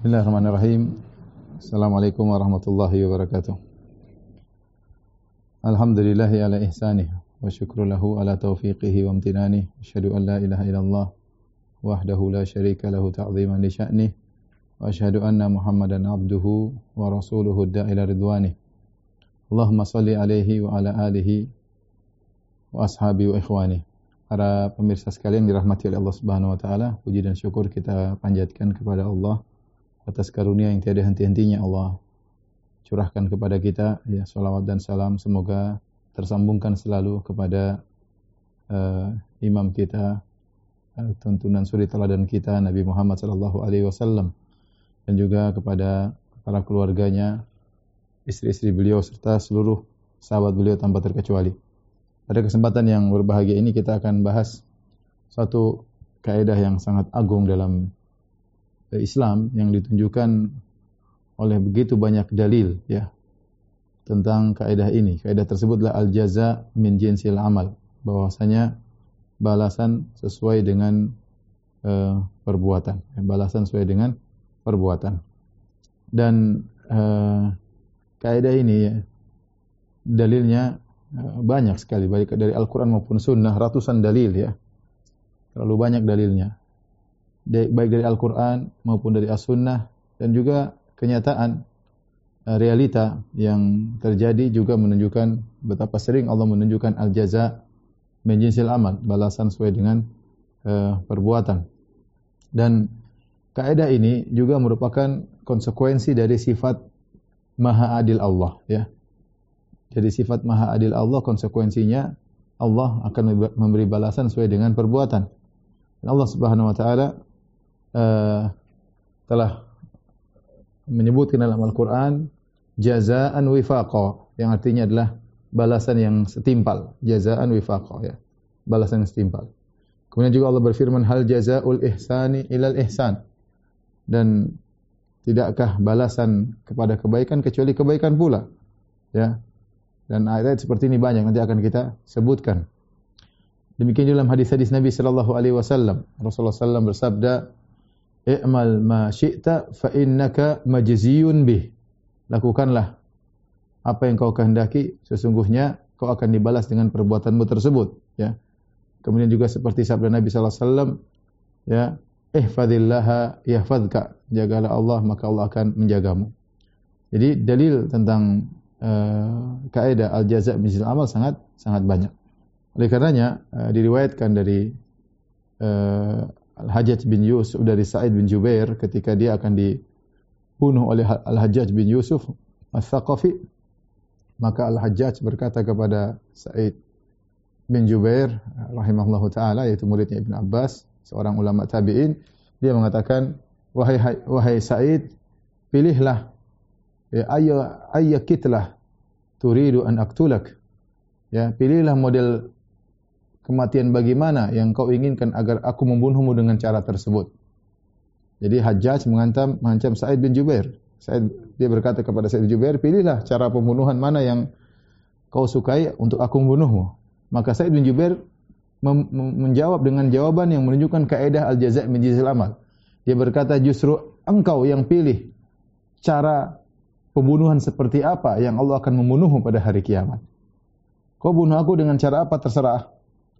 Bismillahirrahmanirrahim. Assalamualaikum warahmatullahi wabarakatuh. Alhamdulillahi ala ihsanih wa syukru lahu ala taufiqihi wa amtinanih. Asyhadu an la ilaha illallah wahdahu la syarika lahu ta'ziman li sya'nih. Wa asyhadu anna Muhammadan abduhu wa rasuluhu da'ila ridwanih. Allahumma salli alaihi wa ala alihi wa ashabi wa ikhwani. Para pemirsa sekalian dirahmati oleh Allah Subhanahu wa taala, puji dan syukur kita panjatkan kepada Allah atas karunia yang tiada henti-hentinya Allah curahkan kepada kita ya salawat dan salam semoga tersambungkan selalu kepada uh, imam kita uh, tuntunan suri teladan kita Nabi Muhammad sallallahu alaihi wasallam dan juga kepada para keluarganya istri-istri beliau serta seluruh sahabat beliau tanpa terkecuali. Pada kesempatan yang berbahagia ini kita akan bahas satu kaidah yang sangat agung dalam Islam yang ditunjukkan oleh begitu banyak dalil ya tentang kaidah ini. Kaidah tersebutlah al jaza min jinsil amal. Bahwasanya balasan sesuai dengan uh, perbuatan. Balasan sesuai dengan perbuatan. Dan uh, kaidah ini ya, dalilnya uh, banyak sekali baik dari Al-Qur'an maupun sunnah ratusan dalil ya. Terlalu banyak dalilnya baik dari Al-Quran maupun dari As-Sunnah dan juga kenyataan uh, realita yang terjadi juga menunjukkan betapa sering Allah menunjukkan al-jaza menjinsil amal, balasan sesuai dengan uh, perbuatan. Dan kaidah ini juga merupakan konsekuensi dari sifat Maha Adil Allah, ya. Jadi sifat Maha Adil Allah konsekuensinya Allah akan memberi balasan sesuai dengan perbuatan. Dan Allah Subhanahu wa taala uh, telah menyebutkan dalam Al-Quran jazaan wifaqa yang artinya adalah balasan yang setimpal. Jazaan wifaqa ya. Balasan yang setimpal. Kemudian juga Allah berfirman hal jazaul ihsani ilal ihsan. Dan tidakkah balasan kepada kebaikan kecuali kebaikan pula? Ya. Dan ayat seperti ini banyak nanti akan kita sebutkan. Demikian juga dalam hadis-hadis Nabi sallallahu alaihi wasallam. Rasulullah sallallahu bersabda i'mal ma syi'ta fa innaka majziyun bih. Lakukanlah apa yang kau kehendaki, sesungguhnya kau akan dibalas dengan perbuatanmu tersebut, ya. Kemudian juga seperti sabda Nabi sallallahu alaihi wasallam, ya, ihfazillaha yahfazka. Jagalah Allah maka Allah akan menjagamu. Jadi dalil tentang uh, kaidah al-jaza' min amal sangat sangat banyak. Oleh karenanya uh, diriwayatkan dari uh, Al-Hajjaj bin Yusuf dari Sa'id bin Jubair ketika dia akan dibunuh oleh Al-Hajjaj bin Yusuf Al-Thaqafi. Maka Al-Hajjaj berkata kepada Sa'id bin Jubair rahimahullahu taala yaitu muridnya Ibn Abbas seorang ulama tabi'in dia mengatakan wahai wahai Sa'id pilihlah ya ayya ayya kitlah turidu an aktulak. Ya pilihlah model kematian bagaimana yang kau inginkan agar aku membunuhmu dengan cara tersebut. Jadi Hajjaj mengancam mengancam Sa'id bin Jubair. Sa'id dia berkata kepada Sa'id bin Jubair, "Pilihlah cara pembunuhan mana yang kau sukai untuk aku membunuhmu." Maka Sa'id bin Jubair menjawab dengan jawaban yang menunjukkan kaidah al-jaza' min jinsil amal. Dia berkata, "Justru engkau yang pilih cara pembunuhan seperti apa yang Allah akan membunuhmu pada hari kiamat." Kau bunuh aku dengan cara apa terserah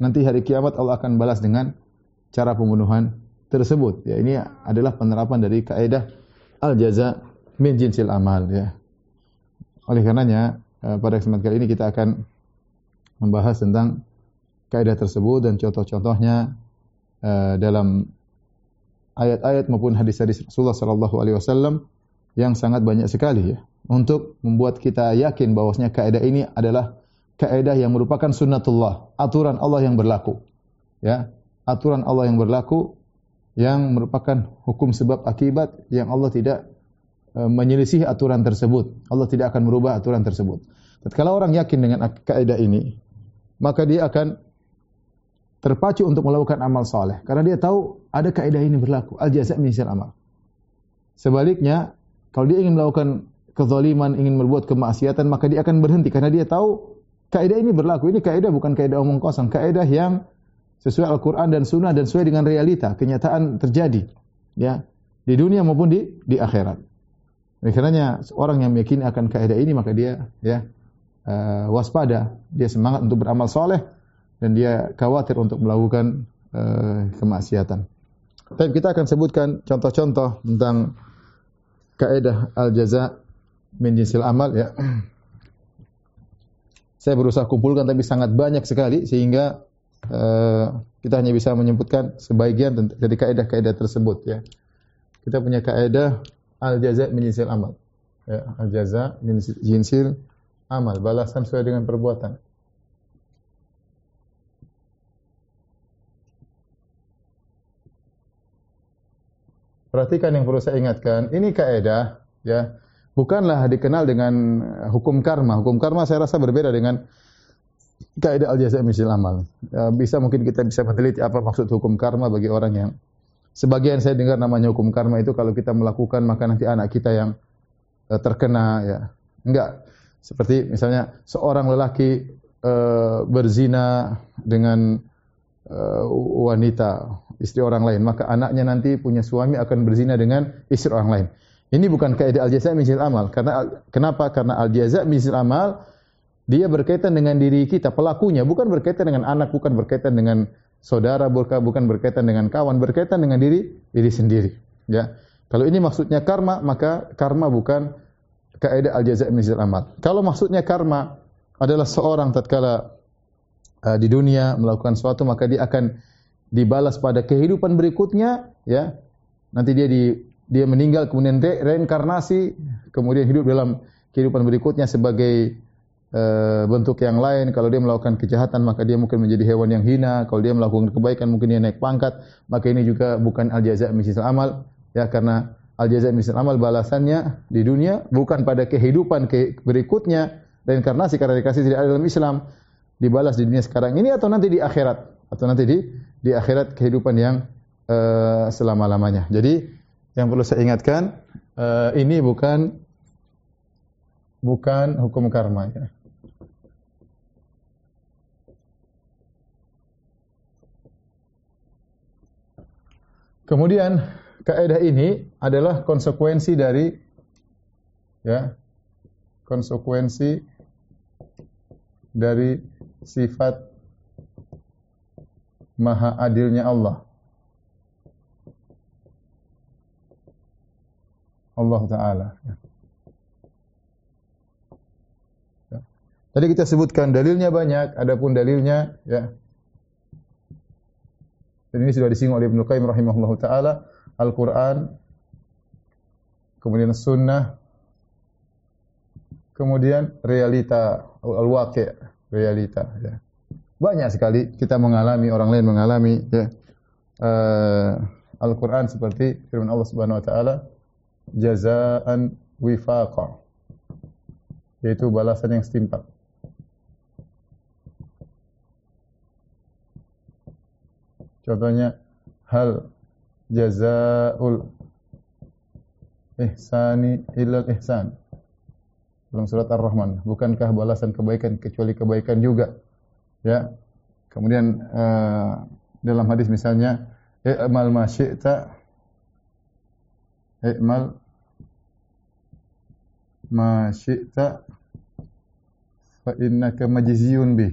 nanti hari kiamat Allah akan balas dengan cara pembunuhan tersebut. Ya, ini adalah penerapan dari kaidah al jaza min jinsil amal ya. Oleh karenanya eh, pada kesempatan kali ini kita akan membahas tentang kaidah tersebut dan contoh-contohnya eh, dalam ayat-ayat maupun hadis-hadis Rasulullah sallallahu alaihi wasallam yang sangat banyak sekali ya untuk membuat kita yakin bahwasanya kaidah ini adalah kaidah yang merupakan sunnatullah, aturan Allah yang berlaku. Ya, aturan Allah yang berlaku yang merupakan hukum sebab akibat yang Allah tidak e, menyelisih aturan tersebut. Allah tidak akan merubah aturan tersebut. Kalau orang yakin dengan kaidah ini, maka dia akan terpacu untuk melakukan amal saleh karena dia tahu ada kaidah ini berlaku. Al jaza' min amal. Sebaliknya, kalau dia ingin melakukan kezaliman, ingin berbuat kemaksiatan, maka dia akan berhenti karena dia tahu kaidah ini berlaku. Ini kaidah bukan kaidah omong kosong, kaidah yang sesuai Al-Qur'an dan Sunnah dan sesuai dengan realita, kenyataan terjadi. Ya. di dunia maupun di di akhirat. Oleh karenanya orang yang meyakini akan kaidah ini maka dia ya uh, waspada, dia semangat untuk beramal soleh dan dia khawatir untuk melakukan uh, kemaksiatan. Tapi kita akan sebutkan contoh-contoh tentang kaidah al-jaza min jinsil amal ya. Saya berusaha kumpulkan tapi sangat banyak sekali sehingga uh, kita hanya bisa menyebutkan sebagian dari kaidah-kaidah tersebut ya. Kita punya kaidah al-jaza min jinsil amal. Ya, al-jaza min jinsil amal, balasan sesuai dengan perbuatan. Perhatikan yang perlu saya ingatkan, ini kaidah ya, bukanlah dikenal dengan hukum karma. Hukum karma saya rasa berbeda dengan kaidah al-jaza min jinsil amal. Ya, bisa mungkin kita bisa meneliti apa maksud hukum karma bagi orang yang Sebagian saya dengar namanya hukum karma itu kalau kita melakukan maka nanti anak kita yang uh, terkena ya. Enggak. Seperti misalnya seorang lelaki uh, berzina dengan uh, wanita istri orang lain, maka anaknya nanti punya suami akan berzina dengan istri orang lain. Ini bukan kaidah al-jaza' min amal. Karena kenapa? Karena al-jaza' min amal dia berkaitan dengan diri kita, pelakunya bukan berkaitan dengan anak, bukan berkaitan dengan saudara bukan berkaitan dengan kawan, berkaitan dengan diri diri sendiri. Ya. Kalau ini maksudnya karma, maka karma bukan kaidah al-jaza' min amal. Kalau maksudnya karma adalah seorang tatkala uh, di dunia melakukan sesuatu maka dia akan dibalas pada kehidupan berikutnya, ya. Nanti dia di dia meninggal kemudian re reinkarnasi, kemudian hidup dalam kehidupan berikutnya sebagai Eh, bentuk yang lain. Kalau dia melakukan kejahatan, maka dia mungkin menjadi hewan yang hina. Kalau dia melakukan kebaikan, mungkin dia naik pangkat. Maka ini juga bukan al-jaza' misal amal. Ya, karena al-jaza' misal amal balasannya di dunia bukan pada kehidupan ke berikutnya. Reinkarnasi karena dikasih tidak ada dalam Islam. Dibalas di dunia sekarang ini atau nanti di akhirat. Atau nanti di di akhirat kehidupan yang uh, selama-lamanya. Jadi, yang perlu saya ingatkan, uh, ini bukan bukan hukum karma. Ya. Kemudian kaidah ini adalah konsekuensi dari ya konsekuensi dari sifat maha adilnya Allah. Allah Taala. Ya. ya. Tadi kita sebutkan dalilnya banyak, adapun dalilnya ya dan ini sudah disinggung oleh Ibnu Qayyim rahimahullahu taala, Al-Qur'an, kemudian sunnah, kemudian realita al-waqi' realita ya. Banyak sekali kita mengalami, orang lain mengalami ya. Uh, Al-Qur'an seperti firman Allah Subhanahu wa taala, jazaan wifaqa. Yaitu balasan yang setimpal. Contohnya hal jazaul ihsani illal ihsan. Dalam surat Ar-Rahman, bukankah balasan kebaikan kecuali kebaikan juga? Ya. Kemudian uh, dalam hadis misalnya i'mal ma syi'ta i'mal ma syi'ta fa innaka majziyun bih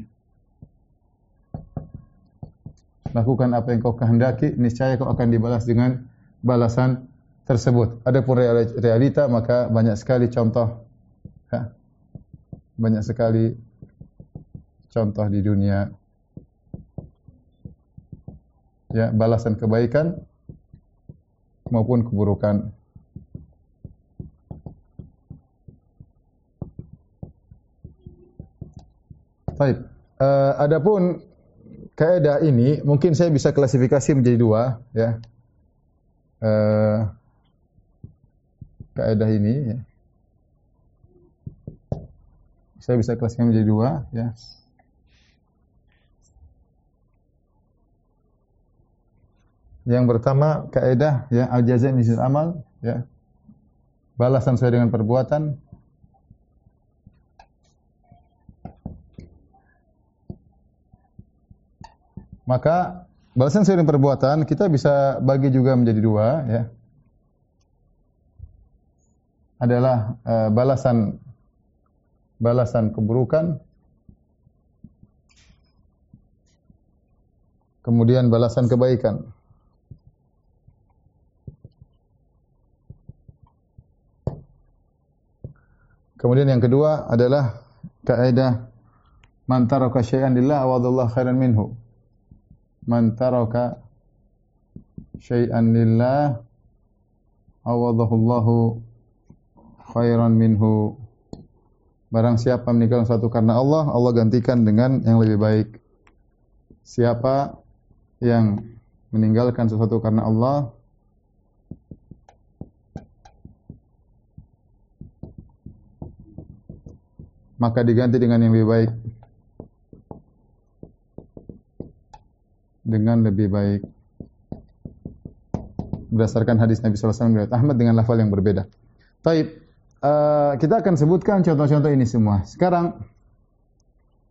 lakukan apa yang kau kehendaki, niscaya kau akan dibalas dengan balasan tersebut. Adapun realita maka banyak sekali contoh ya. banyak sekali contoh di dunia ya balasan kebaikan maupun keburukan. Baik. Uh, adapun kaidah ini mungkin saya bisa klasifikasi menjadi dua ya. Uh, kaidah ini ya. Saya bisa klasifikasi menjadi dua ya. Yang pertama kaidah ya al-jazaa amal ya. Balasan sesuai dengan perbuatan Maka balasan dengan perbuatan kita bisa bagi juga menjadi dua ya. adalah uh, balasan balasan keburukan. Kemudian balasan kebaikan. Kemudian yang kedua adalah kaidah man taraka syai'an lillah awadallahu khairan minhu man taraka syai'an lillah awadahullahu khairan minhu. Barang siapa meninggalkan satu karena Allah Allah gantikan dengan yang lebih baik. Siapa yang meninggalkan sesuatu karena Allah maka diganti dengan yang lebih baik dengan lebih baik berdasarkan hadis Nabi sallallahu alaihi wasallam Ahmad dengan lafal yang berbeda. Baik, uh, kita akan sebutkan contoh-contoh ini semua. Sekarang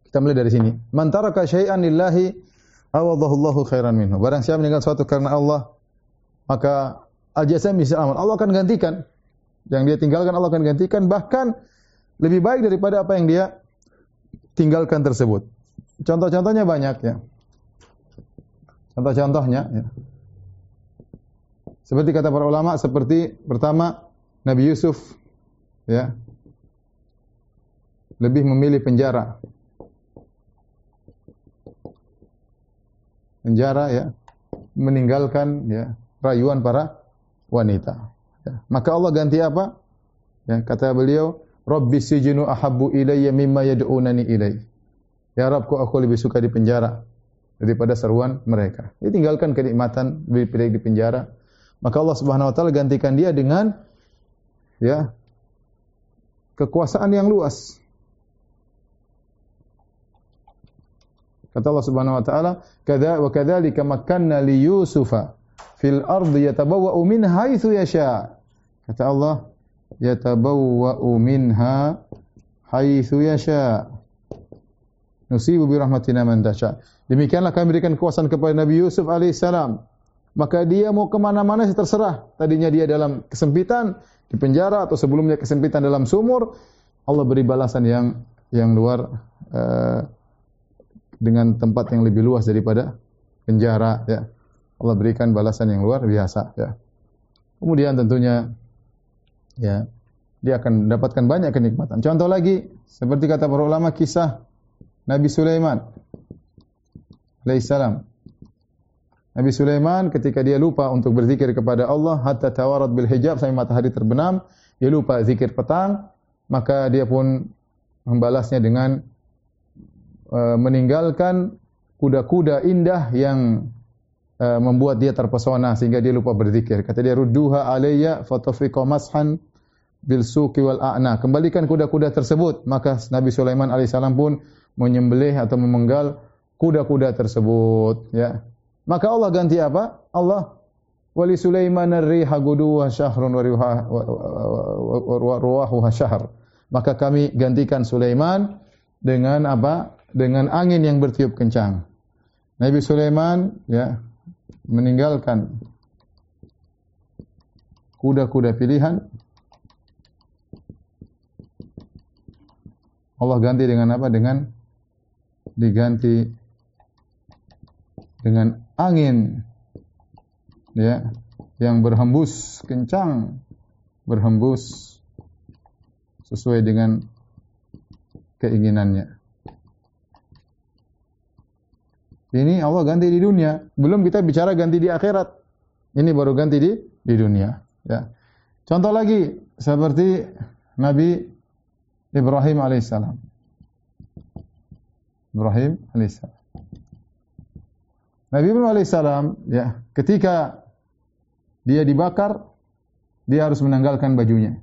kita mulai dari sini. Man taraka syai'an lillahi awadahu Allahu khairan minhu. Barang siapa meninggal sesuatu karena Allah, maka al-jazaa misal amal. Allah akan gantikan. Yang dia tinggalkan Allah akan gantikan bahkan lebih baik daripada apa yang dia tinggalkan tersebut. Contoh-contohnya banyak ya. Contoh-contohnya ya. Seperti kata para ulama seperti pertama Nabi Yusuf ya lebih memilih penjara. Penjara ya meninggalkan ya rayuan para wanita. Ya. Maka Allah ganti apa? Ya, kata beliau, Rabbi sijinu ahabbu ilayya mimma yad'unani ilai. Ya Rabbku aku lebih suka di penjara daripada seruan mereka. Dia tinggalkan kenikmatan baik di penjara maka Allah Subhanahu wa taala gantikan dia dengan ya kekuasaan yang luas. Kata Allah Subhanahu wa taala, "Kadza wa kadzalika makkanna li Yusufa fil ardi yatabawwa'u min haitsu yasha." Kata Allah, "Yatabawwa'u minha haitsu yasha." Nusibu bi rahmatina man tasha. Demikianlah kami berikan kekuasaan kepada Nabi Yusuf alaihissalam maka dia mau ke mana-mana terserah. Tadinya dia dalam kesempitan di penjara atau sebelumnya kesempitan dalam sumur, Allah beri balasan yang yang luar uh, dengan tempat yang lebih luas daripada penjara ya. Allah berikan balasan yang luar biasa ya. Kemudian tentunya ya dia akan mendapatkan banyak kenikmatan. Contoh lagi seperti kata para ulama kisah Nabi Sulaiman alaihissalam Nabi Sulaiman ketika dia lupa untuk berzikir kepada Allah hatta tawarat bil hijab sampai matahari terbenam, dia lupa zikir petang, maka dia pun membalasnya dengan uh, meninggalkan kuda-kuda indah yang uh, membuat dia terpesona sehingga dia lupa berzikir. Kata dia rudduha alayya fatafiqa mashan bil suqi wal a'na. Kembalikan kuda-kuda tersebut. Maka Nabi Sulaiman alaihissalam pun menyembelih atau memenggal kuda-kuda tersebut, ya. Maka Allah ganti apa? Allah wali Sulaiman ar-riha guduwa syahrun wa ruwahu syahr. Maka kami gantikan Sulaiman dengan apa? Dengan angin yang bertiup kencang. Nabi Sulaiman ya meninggalkan kuda-kuda pilihan. Allah ganti dengan apa? Dengan diganti dengan angin ya yang berhembus kencang berhembus sesuai dengan keinginannya. Ini Allah ganti di dunia, belum kita bicara ganti di akhirat. Ini baru ganti di di dunia, ya. Contoh lagi seperti Nabi Ibrahim alaihissalam. Ibrahim alaihissalam. Nabi Ibrahim alaihissalam ya ketika dia dibakar dia harus menanggalkan bajunya.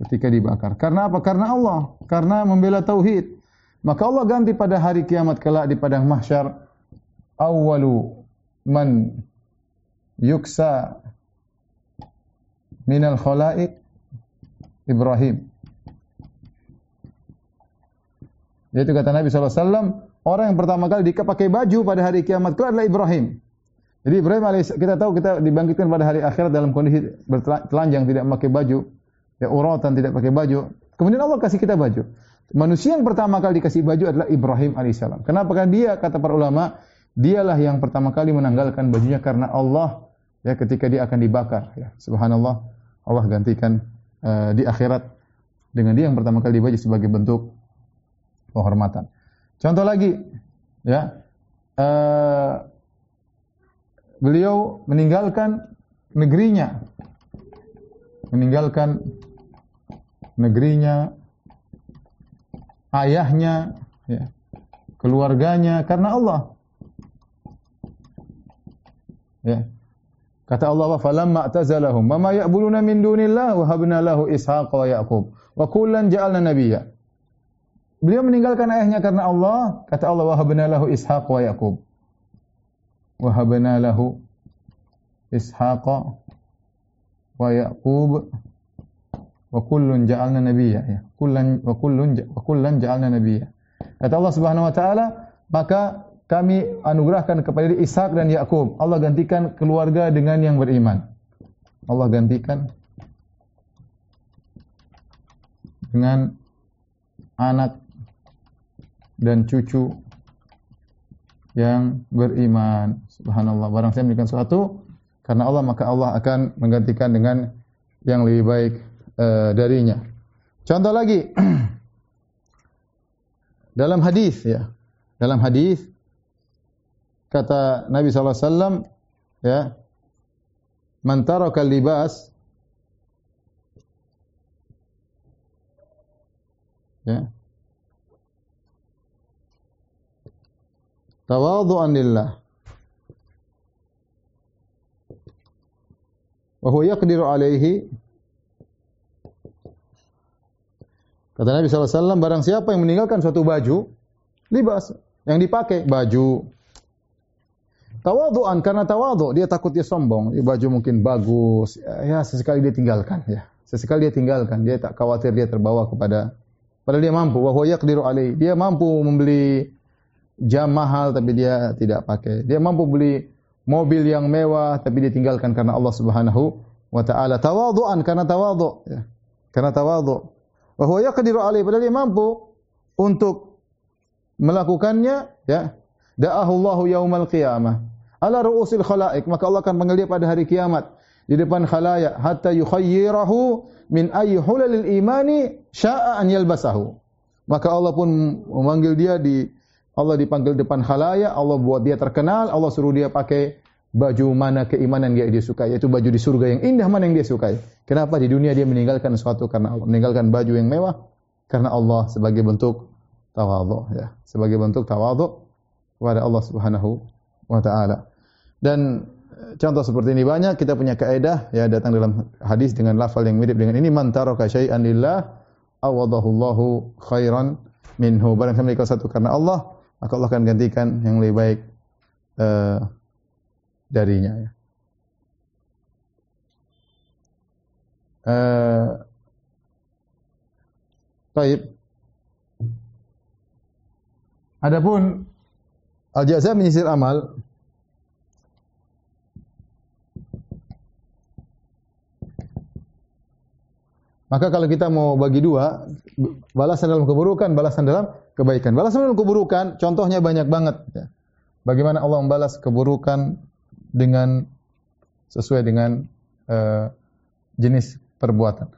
Ketika dibakar. Karena apa? Karena Allah. Karena membela tauhid. Maka Allah ganti pada hari kiamat kelak di padang mahsyar. Awalu man yuksa minal khalaik Ibrahim. Yaitu kata Nabi SAW, orang yang pertama kali dipakai baju pada hari kiamat kelak adalah Ibrahim. Jadi Ibrahim AS, kita tahu kita dibangkitkan pada hari akhirat dalam kondisi bertelanjang tidak memakai baju, ya uratan tidak pakai baju. Kemudian Allah kasih kita baju. Manusia yang pertama kali dikasih baju adalah Ibrahim alaihissalam. Kenapa? Karena dia kata para ulama, dialah yang pertama kali menanggalkan bajunya karena Allah ya ketika dia akan dibakar ya. Subhanallah Allah gantikan uh, di akhirat dengan dia yang pertama kali dibaju sebagai bentuk penghormatan. Contoh lagi ya. Uh, beliau meninggalkan negerinya meninggalkan negerinya ayahnya ya, keluarganya karena Allah ya kata Allah falamma atazalahum mama ya'buduna min dunillah wa habna lahu ishaq wa yaqub wa kullan ja'alna nabiyya beliau meninggalkan ayahnya karena Allah kata Allah wa habna lahu ishaq wa yaqub wahabna lahu ishaqa wa yaqub wa kullun ja'alna nabiyya ya kullan wa kullun wa kullan ja'alna nabiyya kata Allah Subhanahu wa taala maka kami anugerahkan kepada Ishak dan Yakub Allah gantikan keluarga dengan yang beriman Allah gantikan dengan anak dan cucu yang beriman. Subhanallah. Barang saya memberikan sesuatu karena Allah maka Allah akan menggantikan dengan yang lebih baik uh, darinya. Contoh lagi dalam hadis ya. Dalam hadis kata Nabi wasallam ya man taraka libas ya tawadhu'an lillah. Wa huwa yaqdiru alaihi kata Nabi SAW barang siapa yang meninggalkan suatu baju libas. Yang dipakai baju tawadhu'an karena tawadhu dia takut dia sombong baju mungkin bagus ya sesekali dia tinggalkan ya sesekali dia tinggalkan dia tak khawatir dia terbawa kepada padahal dia mampu wa yaqdiru alaihi dia mampu membeli jam mahal tapi dia tidak pakai. Dia mampu beli mobil yang mewah tapi dia tinggalkan karena Allah Subhanahu wa taala. Tawadhu'an karena tawadhu ya. Karena tawadhu. Wa yaqdiru alaihi padahal dia mampu untuk melakukannya ya. Da'ahu Allahu yaumal qiyamah ala ru'usil khalaik maka Allah akan dia pada hari kiamat. Di depan khalayak. Hatta yukhayyirahu min ayyi hulalil imani syaa an yalbasahu. Maka Allah pun memanggil dia di Allah dipanggil depan khalaya, Allah buat dia terkenal, Allah suruh dia pakai baju mana keimanan dia dia sukai, yaitu baju di surga yang indah mana yang dia sukai. Kenapa? Di dunia dia meninggalkan sesuatu karena Allah, meninggalkan baju yang mewah karena Allah sebagai bentuk tawadhu ya, sebagai bentuk tawadhu kepada Allah Subhanahu wa taala. Dan eh, contoh seperti ini banyak, kita punya kaidah ya datang dalam hadis dengan lafal yang mirip dengan ini man taraka syai'an lillah awadahu Allahu khairan minhu. Barang siapa satu karena Allah, maka Allah akan gantikan yang lebih baik uh, darinya. Ya. Uh, baik. Adapun al-jaza menyisir amal Maka kalau kita mau bagi dua, balasan dalam keburukan, balasan dalam kebaikan. Balasan dalam keburukan, contohnya banyak banget. Ya. Bagaimana Allah membalas keburukan dengan sesuai dengan uh, jenis perbuatan.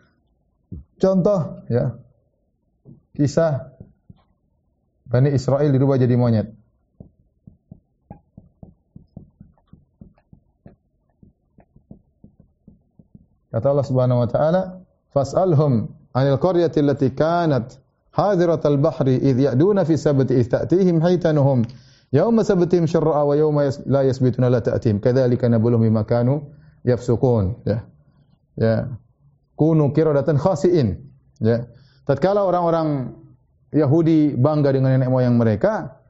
Contoh, ya, kisah Bani Israel dirubah jadi monyet. Kata Allah Subhanahu wa taala, fas'alhum 'anil qaryati allati kanat hadirat al-bahri idh ya'duna fi sabti idh ta'tihim haytanuhum. Yawma sabtihim syarra wa yawma la yasbituna la ta'tihim. Kadzalika nabluhum bima kanu yafsukun ya. Ya. Kunu qiradatan khasiin. Ya. Tatkala orang-orang Yahudi bangga dengan nenek moyang mereka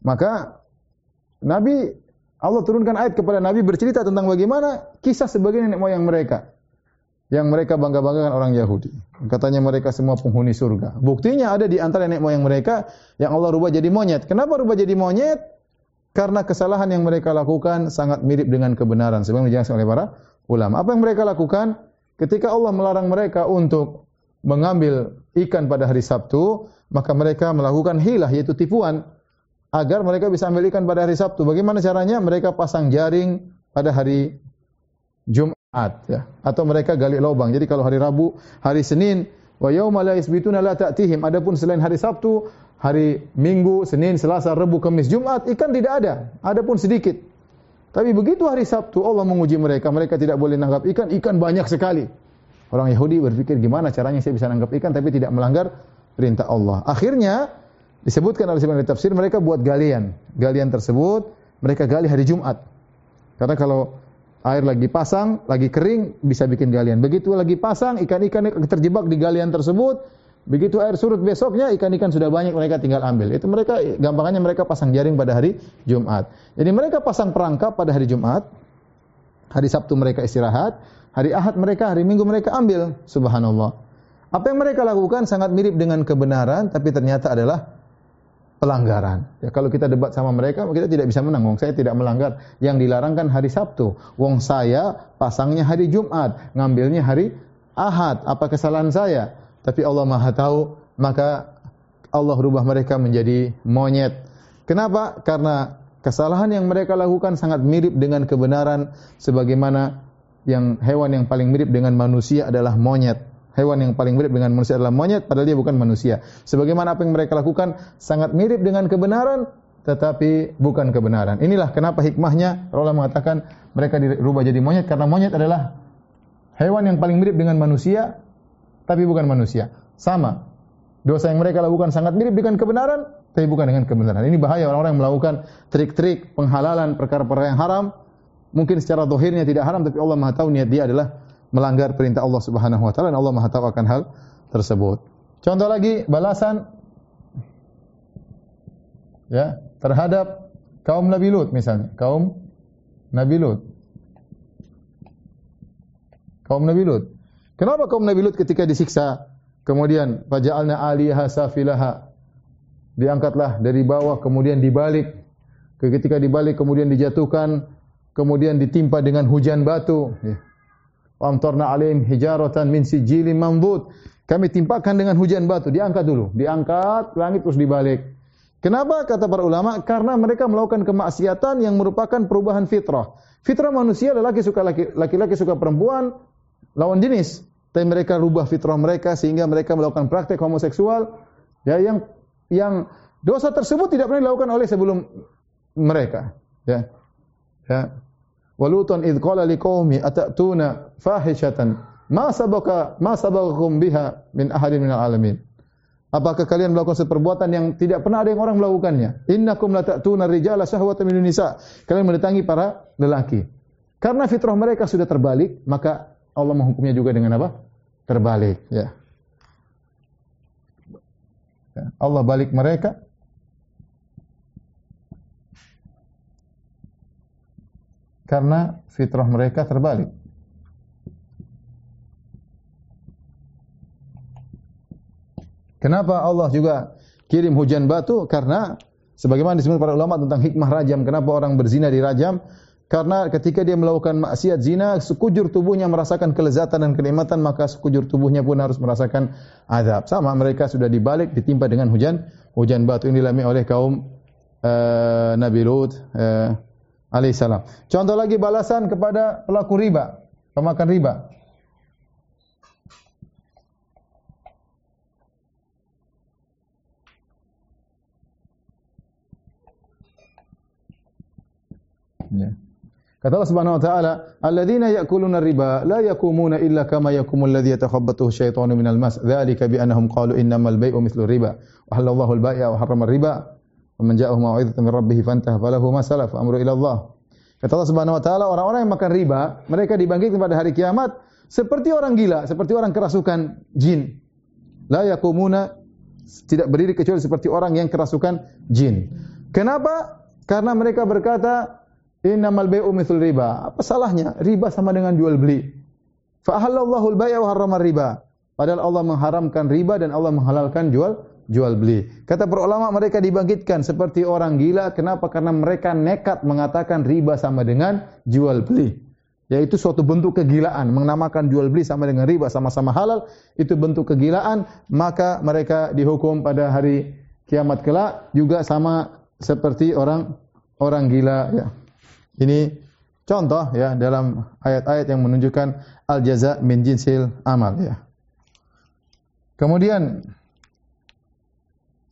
maka Nabi Allah turunkan ayat kepada Nabi bercerita tentang bagaimana kisah sebagai nenek moyang mereka yang mereka bangga-banggakan orang Yahudi. Katanya mereka semua penghuni surga. Buktinya ada di antara nenek moyang mereka yang Allah rubah jadi monyet. Kenapa rubah jadi monyet? Karena kesalahan yang mereka lakukan sangat mirip dengan kebenaran. Sebagaimana dijelaskan oleh para ulama. Apa yang mereka lakukan? Ketika Allah melarang mereka untuk mengambil ikan pada hari Sabtu, maka mereka melakukan hilah, yaitu tipuan, agar mereka bisa ambil ikan pada hari Sabtu. Bagaimana caranya? Mereka pasang jaring pada hari Jumat ya. atau mereka gali lubang. Jadi kalau hari Rabu, hari Senin, wa yauma la yasbituna la ta'tihim. Adapun selain hari Sabtu, hari Minggu, Senin, Selasa, Rabu, Kamis, Jumat ikan tidak ada. Adapun sedikit. Tapi begitu hari Sabtu Allah menguji mereka, mereka tidak boleh nangkap ikan, ikan banyak sekali. Orang Yahudi berpikir gimana caranya saya bisa nangkap ikan tapi tidak melanggar perintah Allah. Akhirnya disebutkan oleh sebagian tafsir mereka buat galian. Galian tersebut mereka gali hari Jumat. Karena kalau air lagi pasang, lagi kering, bisa bikin galian. Begitu lagi pasang, ikan-ikan terjebak di galian tersebut. Begitu air surut besoknya, ikan-ikan sudah banyak, mereka tinggal ambil. Itu mereka, gampangannya mereka pasang jaring pada hari Jumat. Jadi mereka pasang perangkap pada hari Jumat. Hari Sabtu mereka istirahat. Hari Ahad mereka, hari Minggu mereka ambil. Subhanallah. Apa yang mereka lakukan sangat mirip dengan kebenaran, tapi ternyata adalah pelanggaran. Ya, kalau kita debat sama mereka, kita tidak bisa menang. Wong saya tidak melanggar. Yang dilarangkan hari Sabtu. Wong saya pasangnya hari Jumat, ngambilnya hari Ahad. Apa kesalahan saya? Tapi Allah Maha tahu, maka Allah rubah mereka menjadi monyet. Kenapa? Karena kesalahan yang mereka lakukan sangat mirip dengan kebenaran sebagaimana yang hewan yang paling mirip dengan manusia adalah monyet hewan yang paling mirip dengan manusia adalah monyet padahal dia bukan manusia. Sebagaimana apa yang mereka lakukan sangat mirip dengan kebenaran tetapi bukan kebenaran. Inilah kenapa hikmahnya Allah mengatakan mereka dirubah jadi monyet karena monyet adalah hewan yang paling mirip dengan manusia tapi bukan manusia. Sama. Dosa yang mereka lakukan sangat mirip dengan kebenaran tapi bukan dengan kebenaran. Ini bahaya orang-orang yang melakukan trik-trik penghalalan perkara-perkara yang haram mungkin secara zahirnya tidak haram tapi Allah Maha tahu niat dia adalah melanggar perintah Allah Subhanahu wa taala dan Allah Maha tahu akan hal tersebut. Contoh lagi balasan ya terhadap kaum Nabi Lut misalnya, kaum Nabi Lut. Kaum Nabi Lut. Kenapa kaum Nabi Lut ketika disiksa kemudian faja'alna 'aliha safilaha diangkatlah dari bawah kemudian dibalik ketika dibalik kemudian dijatuhkan kemudian ditimpa dengan hujan batu ya amtarna alaihim hijaratan min sijilin manbut. Kami timpakan dengan hujan batu, diangkat dulu, diangkat langit terus dibalik. Kenapa kata para ulama? Karena mereka melakukan kemaksiatan yang merupakan perubahan fitrah. Fitrah manusia lelaki suka laki, laki-laki suka perempuan lawan jenis. Tapi mereka rubah fitrah mereka sehingga mereka melakukan praktek homoseksual ya yang yang dosa tersebut tidak pernah dilakukan oleh sebelum mereka. Ya. Ya. Walutan idh qala liqaumi atatuna fahishatan ma sabaka ma sabaqakum biha min ahadin minal alamin. Apakah kalian melakukan seperbuatan yang tidak pernah ada yang orang melakukannya? Innakum la ta'tuna rijala syahwatan min nisa. Kalian mendatangi para lelaki. Karena fitrah mereka sudah terbalik, maka Allah menghukumnya juga dengan apa? Terbalik, ya. ya Allah balik mereka karena fitrah mereka terbalik. Kenapa Allah juga kirim hujan batu? Karena sebagaimana disebut para ulama tentang hikmah rajam, kenapa orang berzina dirajam? Karena ketika dia melakukan maksiat zina, sekujur tubuhnya merasakan kelezatan dan kenikmatan, maka sekujur tubuhnya pun harus merasakan azab. Sama mereka sudah dibalik, ditimpa dengan hujan hujan batu ini dialami oleh kaum uh, Nabi Lut. Uh, alaihissalam. Contoh lagi balasan kepada pelaku riba, pemakan riba. Ya. Kata Allah Subhanahu wa taala, "Alladzina ya'kuluna riba la yakumuna illa kama yakumul ladzi yatakhabbathu syaitanu minal mas." Dzalika bi annahum qalu innamal bai'u mithlu riba. Wa halallahu al-bai'a wa harrama riba man ja'ahu mau'izatun min rabbih fantaha falahu ma salaf amru ila Allah. Kata Allah Subhanahu wa taala orang-orang yang makan riba, mereka dibangkitkan pada hari kiamat seperti orang gila, seperti orang kerasukan jin. La yaqumuna tidak berdiri kecuali seperti orang yang kerasukan jin. Kenapa? Karena mereka berkata innamal bai'u mithl riba. Apa salahnya? Riba sama dengan jual beli. Fa ahallallahu al-bai'a wa harrama riba. Padahal Allah mengharamkan riba dan Allah menghalalkan jual jual beli. Kata para ulama mereka dibangkitkan seperti orang gila. Kenapa? Karena mereka nekat mengatakan riba sama dengan jual beli. Yaitu suatu bentuk kegilaan. Menamakan jual beli sama dengan riba sama-sama halal. Itu bentuk kegilaan. Maka mereka dihukum pada hari kiamat kelak. Juga sama seperti orang orang gila. Ya. Ini contoh ya dalam ayat-ayat yang menunjukkan al-jaza min jinsil amal. Ya. Kemudian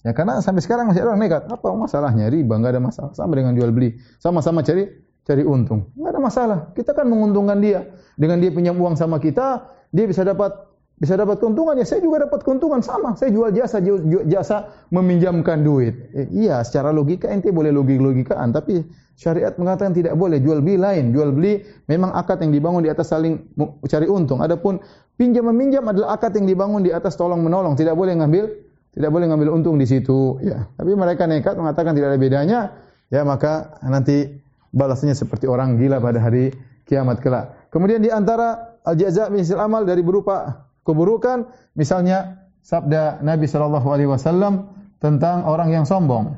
Ya karena sampai sekarang masih ada orang nekat. Apa masalahnya? Riba enggak ada masalah. Sama dengan jual beli. Sama-sama cari cari untung. Enggak ada masalah. Kita kan menguntungkan dia. Dengan dia punya uang sama kita, dia bisa dapat bisa dapat keuntungan ya saya juga dapat keuntungan sama saya jual jasa jual, jasa meminjamkan duit eh, iya secara logika ente boleh logik logikaan tapi syariat mengatakan tidak boleh jual beli lain jual beli memang akad yang dibangun di atas saling cari untung adapun pinjam meminjam adalah akad yang dibangun di atas tolong menolong tidak boleh ngambil tidak boleh ngambil untung di situ ya. Tapi mereka nekat mengatakan tidak ada bedanya ya maka nanti balasnya seperti orang gila pada hari kiamat kelak. Kemudian di antara al jaza min amal dari berupa keburukan misalnya sabda Nabi sallallahu alaihi wasallam tentang orang yang sombong.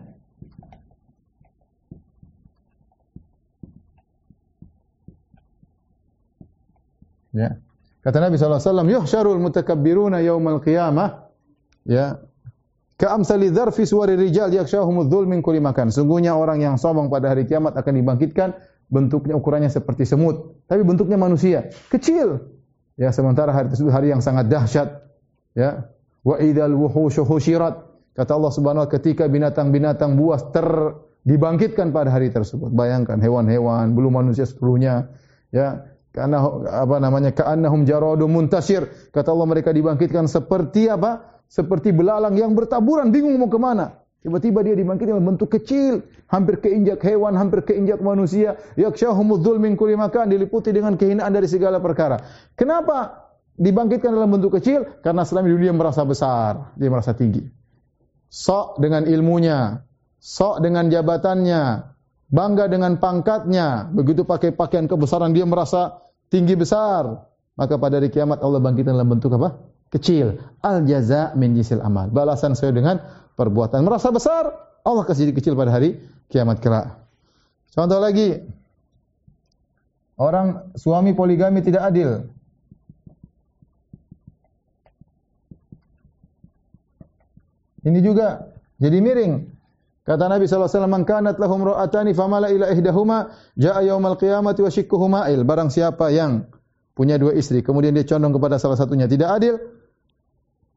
Ya. Kata Nabi sallallahu alaihi wasallam yuhsyarul mutakabbiruna yaumal qiyamah. Ya Ka amsali dzarfi suwari rijal yakshahum dzul min kulli makan. Sungguhnya orang yang sombong pada hari kiamat akan dibangkitkan bentuknya ukurannya seperti semut, tapi bentuknya manusia, kecil. Ya, sementara hari tersebut hari yang sangat dahsyat. Ya. Wa idzal wuhushu husyirat. Kata Allah Subhanahu wa ketika binatang-binatang buas ter dibangkitkan pada hari tersebut. Bayangkan hewan-hewan, belum manusia seluruhnya, ya. Karena apa namanya? Ka'annahum jaradun muntasir. Kata Allah mereka dibangkitkan seperti apa? Seperti belalang yang bertaburan bingung mau ke mana. Tiba-tiba dia dibangkitkan dalam bentuk kecil, hampir keinjak hewan, hampir keinjak manusia. Yakshahumudzul min kulli makan diliputi dengan kehinaan dari segala perkara. Kenapa dibangkitkan dalam bentuk kecil? Karena selama dunia merasa besar, dia merasa tinggi. Sok dengan ilmunya, sok dengan jabatannya, bangga dengan pangkatnya. Begitu pakai pakaian kebesaran dia merasa tinggi besar. Maka pada hari kiamat Allah bangkitkan dalam bentuk apa? Kecil. Al jaza min jisil amal. Balasan sesuai dengan perbuatan. Merasa besar, Allah kasih kecil pada hari kiamat kelak. Contoh lagi, orang suami poligami tidak adil. Ini juga jadi miring. Kata Nabi alaihi wasallam, "Kanat lahum ra'atani famala ila ihdahuma jaa yaumal qiyamati wa shikkuhuma il." Barang siapa yang punya dua istri, kemudian dia condong kepada salah satunya tidak adil,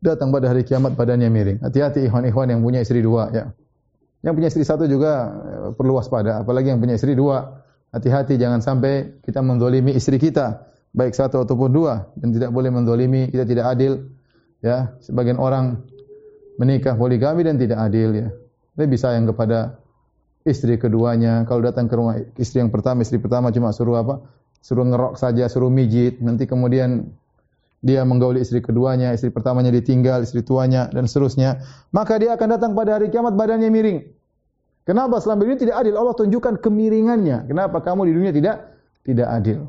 datang pada hari kiamat badannya miring. Hati-hati ikhwan-ikhwan yang punya istri dua ya. Yang punya istri satu juga eh, perlu waspada, apalagi yang punya istri dua. Hati-hati jangan sampai kita mendolimi istri kita, baik satu ataupun dua dan tidak boleh mendolimi, kita tidak adil ya. Sebagian orang menikah poligami dan tidak adil ya. Lebih sayang kepada istri keduanya. Kalau datang ke rumah istri yang pertama, istri pertama cuma suruh apa? Suruh ngerok saja, suruh mijit. Nanti kemudian dia menggauli istri keduanya, istri pertamanya ditinggal, istri tuanya dan seterusnya, maka dia akan datang pada hari kiamat badannya miring. Kenapa selama ini tidak adil? Allah tunjukkan kemiringannya. Kenapa kamu di dunia tidak tidak adil?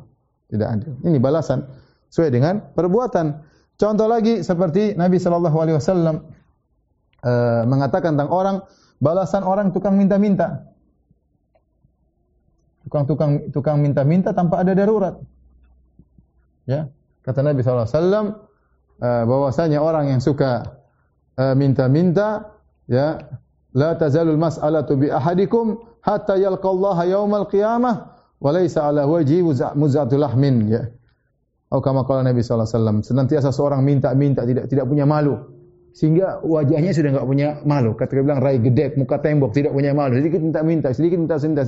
Tidak adil. Ini balasan sesuai dengan perbuatan. Contoh lagi seperti Nabi sallallahu alaihi wasallam eh, mengatakan tentang orang balasan orang tukang minta-minta. Tukang-tukang tukang minta-minta tanpa ada darurat. Ya, Kata Nabi SAW, uh, bahwasanya orang yang suka uh, minta-minta, ya, la tazalul mas'alatu bi ahadikum hatta yalqallaha yaumal qiyamah wa laysa ala wajhi muzatul lahmin ya. Atau kama qala Nabi sallallahu alaihi wasallam, senantiasa seorang minta-minta tidak tidak punya malu sehingga wajahnya sudah enggak punya malu. Kata dia bilang rai gedek, muka tembok, tidak punya malu. Sedikit minta-minta, sedikit minta-minta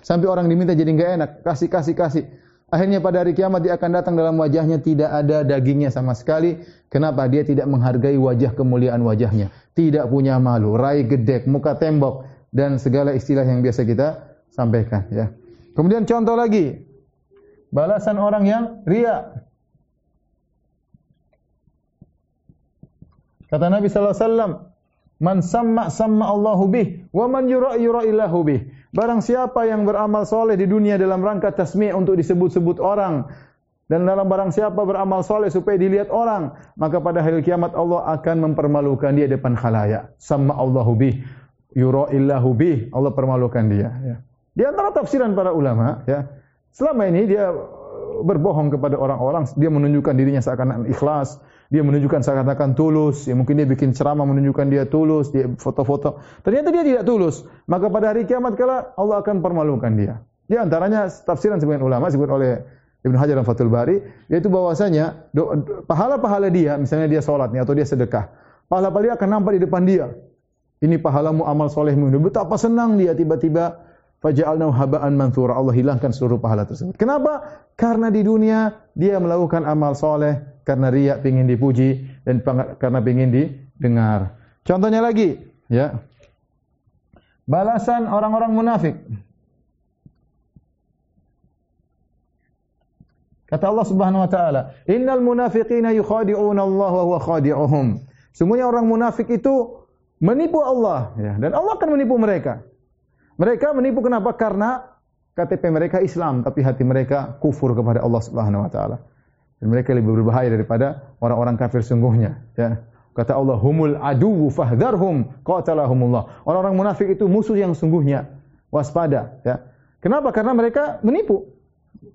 sampai orang diminta jadi enggak enak, kasih kasih kasih. Akhirnya pada hari kiamat dia akan datang dalam wajahnya tidak ada dagingnya sama sekali. Kenapa? Dia tidak menghargai wajah kemuliaan wajahnya. Tidak punya malu, rai gedek, muka tembok dan segala istilah yang biasa kita sampaikan ya. Kemudian contoh lagi. Balasan orang yang ria. Kata Nabi sallallahu alaihi wasallam, "Man samma samma Allahu bih wa man yura yura ilahu bih." Barang siapa yang beramal soleh di dunia dalam rangka tasmi' untuk disebut-sebut orang, Dan dalam barang siapa beramal soleh supaya dilihat orang, maka pada hari kiamat Allah akan mempermalukan dia depan khalayak. Sama Allahu bih, yura illahu bih. Allah permalukan dia. Ya. Di antara tafsiran para ulama, ya, selama ini dia berbohong kepada orang-orang, dia menunjukkan dirinya seakan-akan ikhlas, dia menunjukkan seakan-akan tulus, ya, mungkin dia bikin ceramah menunjukkan dia tulus, dia foto-foto. Ternyata dia tidak tulus. Maka pada hari kiamat kala Allah akan permalukan dia. Di antaranya tafsiran sebagian ulama disebut oleh Ibn Hajar dan Fathul Bari, yaitu bahwasanya pahala-pahala dia, misalnya dia nih, atau dia sedekah, pahala-pahala dia akan nampak di depan dia. Ini pahalamu amal solehmu. Betapa senang dia tiba-tiba faja'alnahu haba'an manthura. Allah hilangkan seluruh pahala tersebut. Kenapa? Karena di dunia dia melakukan amal soleh karena riak ingin dipuji dan karena ingin didengar. Contohnya lagi, ya. Balasan orang-orang munafik. Kata Allah Subhanahu wa taala, "Innal munafiqina yukhadi'una Allah wa huwa khadi'uhum." Semuanya orang munafik itu menipu Allah ya dan Allah akan menipu mereka. Mereka menipu kenapa? Karena KTP mereka Islam tapi hati mereka kufur kepada Allah Subhanahu wa taala. Dan mereka lebih berbahaya daripada orang-orang kafir sungguhnya, ya. Kata Allah, "Humul aduwwu fahdharhum qatalahumullah." Orang-orang munafik itu musuh yang sungguhnya. Waspada, ya. Kenapa? Karena mereka menipu.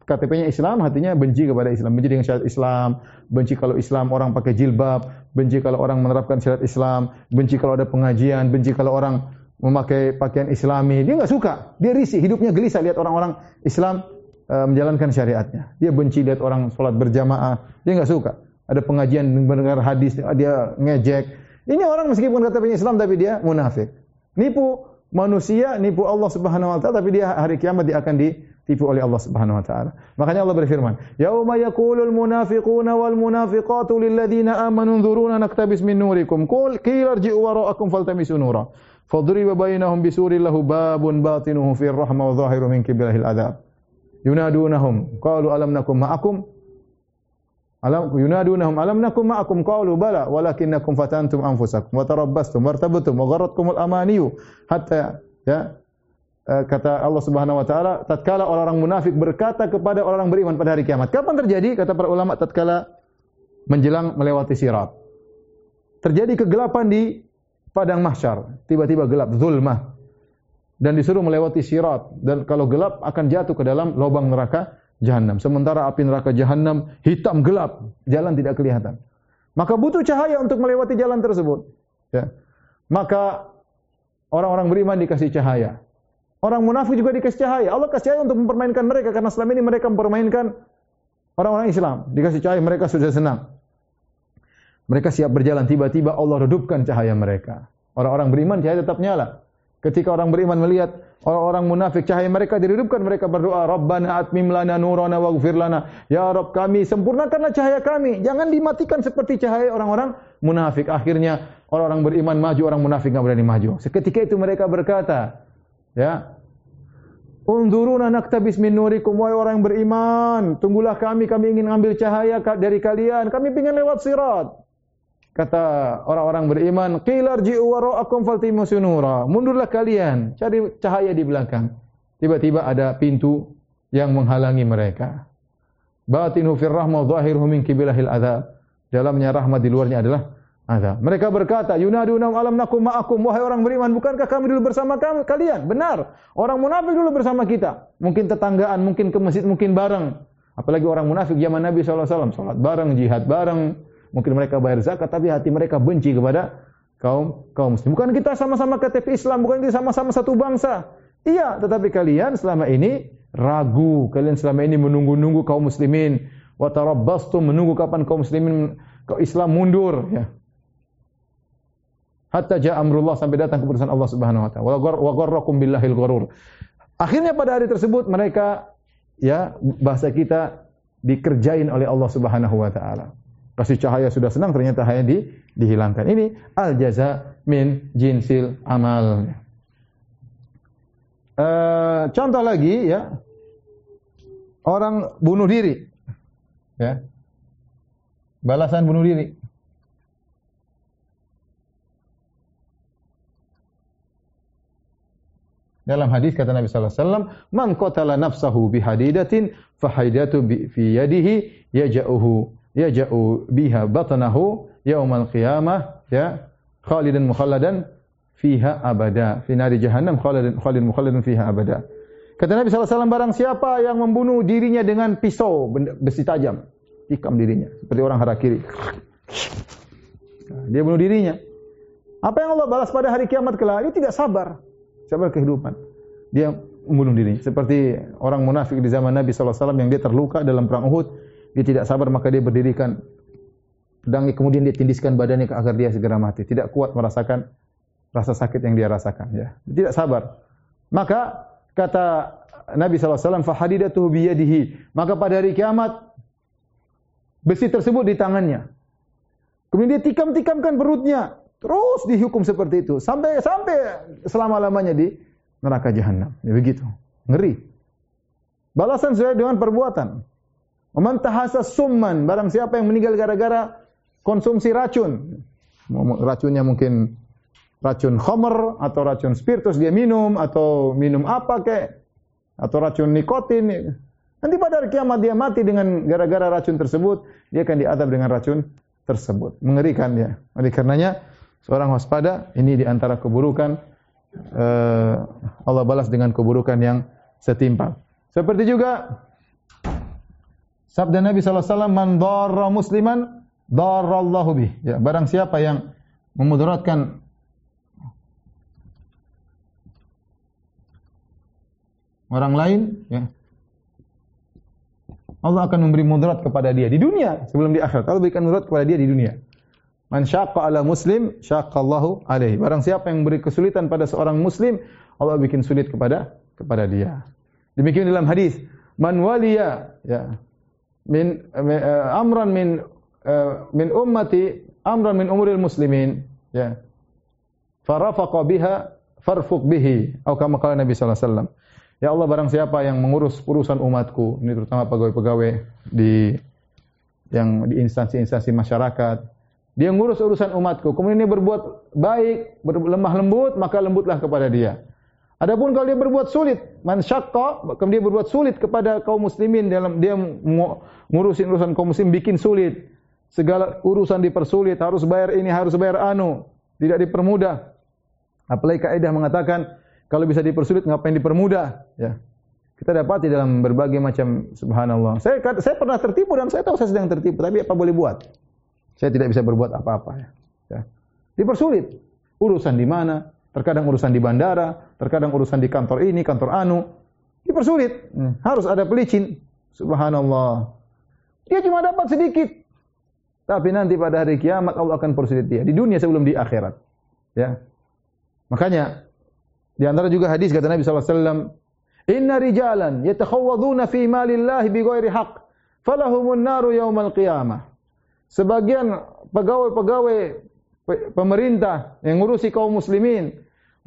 KTP-nya Islam, hatinya benci kepada Islam, benci dengan syariat Islam, benci kalau Islam orang pakai jilbab, benci kalau orang menerapkan syariat Islam, benci kalau ada pengajian, benci kalau orang memakai pakaian Islami. Dia enggak suka, dia risih, hidupnya gelisah lihat orang-orang Islam menjalankan syariatnya. Dia benci lihat orang sholat berjamaah, dia enggak suka. Ada pengajian mendengar hadis, dia ngejek. Ini orang meskipun KTP-nya Islam tapi dia munafik. Nipu manusia, nipu Allah Subhanahu wa taala tapi dia hari kiamat dia akan di tipu oleh Allah Subhanahu wa taala. Makanya Allah berfirman, "Yauma yaqulul munafiquna wal munafiqatu lil ladzina amanu nzuruna naktabis min nurikum." Qul qila irji'u wara'akum faltamisu nura. Fadriba bainahum bisurin lahu babun batinuhu fir rahma wa zahiru min kibrihil adzab. Yunadunahum qalu alam nakum ma'akum Alam yunadunahum alam nakum ma'akum qalu bala walakinnakum fatantum anfusakum wa tarabbastum wartabtum wa gharratkumul amaniyu hatta ya Eh, kata Allah Subhanahu wa taala tatkala orang-orang munafik berkata kepada orang-orang beriman pada hari kiamat. Kapan terjadi? Kata para ulama tatkala menjelang melewati sirat. Terjadi kegelapan di padang mahsyar, tiba-tiba gelap zulmah. Dan disuruh melewati sirat dan kalau gelap akan jatuh ke dalam lubang neraka jahanam. Sementara api neraka jahanam hitam gelap, jalan tidak kelihatan. Maka butuh cahaya untuk melewati jalan tersebut. Ya. Maka orang-orang beriman dikasih cahaya. Orang munafik juga dikasih cahaya. Allah kasih cahaya untuk mempermainkan mereka karena selama ini mereka mempermainkan orang-orang Islam. Dikasih cahaya mereka sudah senang. Mereka siap berjalan tiba-tiba Allah redupkan cahaya mereka. Orang-orang beriman cahaya tetap nyala. Ketika orang beriman melihat orang-orang munafik cahaya mereka diredupkan mereka berdoa Rabbana atmim lana nurana waghfir lana. Ya Rabb kami sempurnakanlah cahaya kami. Jangan dimatikan seperti cahaya orang-orang munafik. Akhirnya orang-orang beriman maju orang munafik enggak berani maju. Seketika itu mereka berkata Ya. Unzuruna naktabis min nurikum. Wahai orang beriman, tunggulah kami, kami ingin ambil cahaya dari kalian, kami ingin lewat sirat. Kata orang-orang beriman, qilar ji'u wara'akum faltimu sunura. Mundurlah kalian, cari cahaya di belakang. Tiba-tiba ada pintu yang menghalangi mereka. Batinu fir rahmah zahiruhu min kibilahil adzab. Dalamnya rahmat di luarnya adalah Azab. Mereka berkata, Yunaduna alam nakum ma'akum. Wahai orang beriman, bukankah kami dulu bersama kami, kalian? Benar. Orang munafik dulu bersama kita. Mungkin tetanggaan, mungkin ke masjid, mungkin bareng. Apalagi orang munafik zaman Nabi SAW. Salat bareng, jihad bareng. Mungkin mereka bayar zakat, tapi hati mereka benci kepada kaum kaum muslim. Bukan kita sama-sama KTP Islam, bukan kita sama-sama satu bangsa. Iya, tetapi kalian selama ini ragu. Kalian selama ini menunggu-nunggu kaum muslimin. Wa tarabbastum menunggu kapan kaum muslimin kaum Islam mundur. Ya hatta jaa amrullah sampai datang keputusan Allah Subhanahu wa taala. Wa gharrakum billahil gharur. Akhirnya pada hari tersebut mereka ya bahasa kita dikerjain oleh Allah Subhanahu wa taala. Kasih cahaya sudah senang ternyata hanya di, dihilangkan. Ini al jaza min jinsil amal. Uh, contoh lagi ya. Orang bunuh diri. Ya. Balasan bunuh diri. Dalam hadis kata Nabi sallallahu alaihi wasallam, "Man qatala nafsahu bihadidatin fahaidatu bi fi yadihi yaja'uhu yaja'u biha batnahu yaumal qiyamah ya khalidan mukhalladan fiha abada fi nari jahannam khalidan khalidan mukhalladan fiha abada. Kata Nabi SAW barang siapa yang membunuh dirinya dengan pisau besi tajam tikam dirinya. Seperti orang harakiri dia bunuh dirinya. Apa yang Allah balas pada hari kiamat kelak dia tidak sabar. Sabar kehidupan. Dia membunuh diri. Seperti orang munafik di zaman Nabi SAW yang dia terluka dalam perang Uhud, dia tidak sabar maka dia berdirikan pedangnya kemudian dia tindiskan badannya agar dia segera mati. Tidak kuat merasakan rasa sakit yang dia rasakan. Ya. Dia tidak sabar. Maka kata Nabi SAW, fahadidatuhu biyadihi. Maka pada hari kiamat, besi tersebut di tangannya. Kemudian dia tikam-tikamkan perutnya. Terus dihukum seperti itu. Sampai sampai selama-lamanya di neraka jahanam. Ya begitu. Ngeri. Balasan sesuai dengan perbuatan. Man tahassa summan, barang siapa yang meninggal gara-gara konsumsi racun. Racunnya mungkin racun khamr atau racun spiritus dia minum atau minum apa kek atau racun nikotin. Nanti pada hari kiamat dia mati dengan gara-gara racun tersebut, dia akan diadab dengan racun tersebut. Mengerikan dia. Oleh karenanya seorang waspada ini di antara keburukan uh, Allah balas dengan keburukan yang setimpal. Seperti juga sabda Nabi wasallam man darra musliman darallahu bih. Ya, barang siapa yang memudaratkan orang lain, ya. Allah akan memberi mudarat kepada dia di dunia sebelum di akhirat. Allah berikan mudarat kepada dia di dunia. Man syaqqa ala muslim, syaqqa Allahu alaihi. Barang siapa yang beri kesulitan pada seorang muslim, Allah bikin sulit kepada kepada dia. Demikian dalam hadis, man waliya ya min uh, amran min uh, min ummati amran min umuril muslimin ya farafaqa biha farfuq bihi atau kama kala Nabi sallallahu alaihi wasallam ya Allah barang siapa yang mengurus urusan umatku ini terutama pegawai-pegawai di yang di instansi-instansi masyarakat dia ngurus urusan umatku. Kemudian dia berbuat baik, berlemah lembut, maka lembutlah kepada dia. Adapun kalau dia berbuat sulit, man syaqqa, kemudian dia berbuat sulit kepada kaum muslimin dalam dia ngurusin urusan kaum muslim bikin sulit. Segala urusan dipersulit, harus bayar ini, harus bayar anu, tidak dipermudah. Apalagi kaidah mengatakan kalau bisa dipersulit ngapain dipermudah, ya. Kita dapat di dalam berbagai macam subhanallah. Saya saya pernah tertipu dan saya tahu saya sedang tertipu, tapi apa boleh buat? Saya tidak bisa berbuat apa-apa ya. ya. Dipersulit. Urusan di mana? Terkadang urusan di bandara, terkadang urusan di kantor ini, kantor anu. Dipersulit. Hmm. Harus ada pelicin. Subhanallah. Dia cuma dapat sedikit. Tapi nanti pada hari kiamat Allah akan persulit dia. Di dunia sebelum di akhirat. Ya. Makanya, di antara juga hadis kata Nabi SAW, Inna rijalan yatakhawwaduna fi malillahi bi ghairi haqq falahumun naru yawmal qiyamah sebagian pegawai-pegawai pemerintah yang ngurusi kaum muslimin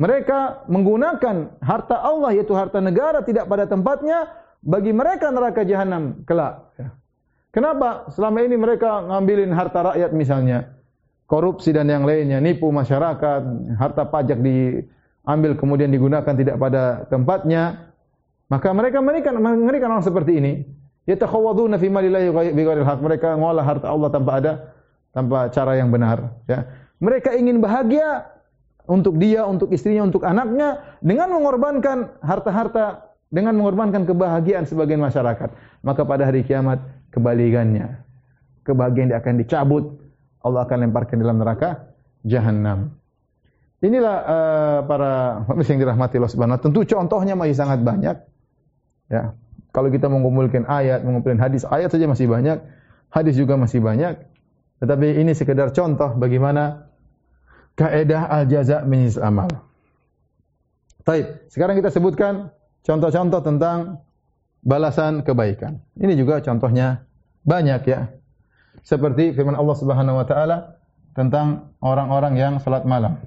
mereka menggunakan harta Allah yaitu harta negara tidak pada tempatnya bagi mereka neraka jahanam kelak. Ya. kenapa selama ini mereka ngambilin harta rakyat misalnya? Korupsi dan yang lainnya nipu masyarakat harta pajak diambil kemudian digunakan tidak pada tempatnya. Maka mereka mengerikan mengerikan orang seperti ini. Yatakhawaduna fi malillahi bighairil haq. Mereka ngolah harta Allah tanpa ada tanpa cara yang benar. Ya. Mereka ingin bahagia untuk dia untuk istrinya untuk anaknya dengan mengorbankan harta-harta dengan mengorbankan kebahagiaan sebagian masyarakat. Maka pada hari kiamat kebalikannya. Kebahagiaan dia akan dicabut. Allah akan lemparkan dalam neraka jahanam inilah uh, para manusia yang dirahmati Allah Subhanahu tentu contohnya masih sangat banyak. Ya. Kalau kita mengumpulkan ayat, mengumpulkan hadis, ayat saja masih banyak, hadis juga masih banyak. Tetapi ini sekedar contoh bagaimana kaidah al-jaza' min amal. Baik, sekarang kita sebutkan contoh-contoh tentang balasan kebaikan. Ini juga contohnya banyak ya. Seperti firman Allah Subhanahu wa taala tentang orang-orang yang salat malam.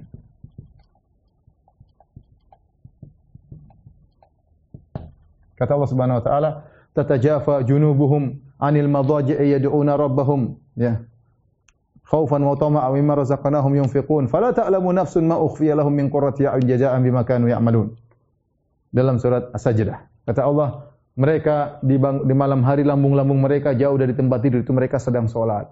Kata Allah Subhanahu wa taala, "Tatajafa junubuhum 'anil madaji'i yad'una rabbahum." Ya. Khaufan wa tama'a mimma razaqnahum yunfiqun. Fala ta'lamu nafsun ma ukhfiya lahum min qurrati a'yun jazaa'an bima kanu ya'malun. Dalam surat As-Sajdah. Kata Allah, mereka di, bang, di malam hari lambung-lambung mereka jauh dari tempat tidur itu mereka sedang solat.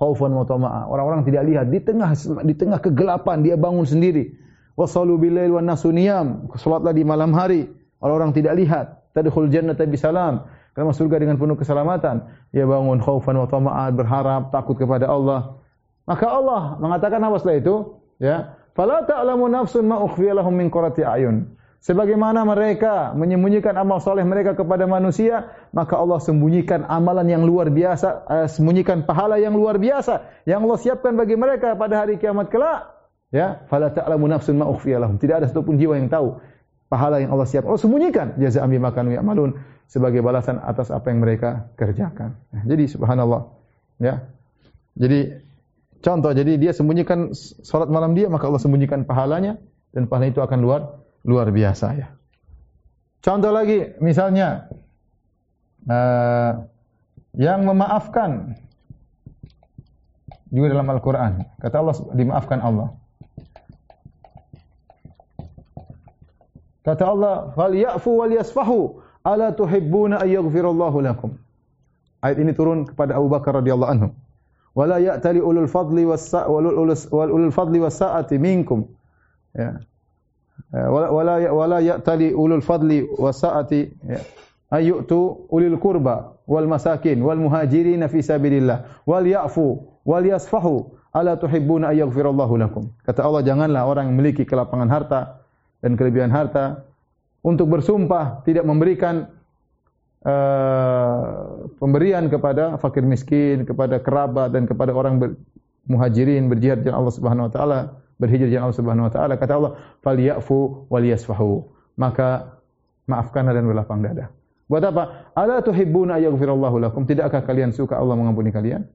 Khaufan wa tama'a. Orang-orang tidak lihat di tengah di tengah kegelapan dia bangun sendiri. Wasalu bilail wan nasu niyam. Salatlah di malam hari. Orang-orang tidak lihat. Tadkhul jannata bisalam. Karena masuk surga dengan penuh keselamatan. Dia bangun khaufan wa tama'a berharap takut kepada Allah. Maka Allah mengatakan apa setelah itu? Ya. Fala ta'lamu nafsun ma ukhfiya lahum min qurrati ayun. Sebagaimana mereka menyembunyikan amal soleh mereka kepada manusia, maka Allah sembunyikan amalan yang luar biasa, eh, sembunyikan pahala yang luar biasa yang Allah siapkan bagi mereka pada hari kiamat kelak. Ya, fala ta'lamu nafsun ma ukhfiya lahum. Tidak ada satupun jiwa yang tahu pahala yang Allah siapkan. Allah sembunyikan jaza ambi makan wa amalun sebagai balasan atas apa yang mereka kerjakan. Jadi subhanallah. Ya. Jadi contoh jadi dia sembunyikan salat malam dia maka Allah sembunyikan pahalanya dan pahala itu akan luar luar biasa ya. Contoh lagi, misalnya uh, yang memaafkan juga dalam Al-Quran. Kata Allah, dimaafkan Allah. Kata Allah, "Fal ya'fu wal yasfahu, ala tuhibbuna ay yaghfirallahu lakum." Ayat ini turun kepada Abu Bakar radhiyallahu anhu. Wala ya'tali ulul fadli was ulul fadli was sa'ati minkum. Ya. Eh, wala wala wala ya'tali ulul fadli wasaati ya. ayyutu ulil kurba wal masakin wal muhajirin fi sabilillah wal ya'fu wal yasfahu ala tuhibbuna ay yaghfirallahu lakum kata Allah janganlah orang yang memiliki kelapangan harta dan kelebihan harta untuk bersumpah tidak memberikan uh, pemberian kepada fakir miskin kepada kerabat dan kepada orang ber, muhajirin berjihad di Allah Subhanahu wa taala berhijrah di Allah Subhanahu wa taala. Kata Allah fal ya'fu wal yasfahu maka maafkanlah dan berlapang dada. Buat apa? Ala tuhibbuna ayaghfirallahu lakum. Tidakkah kalian suka Allah mengampuni kalian?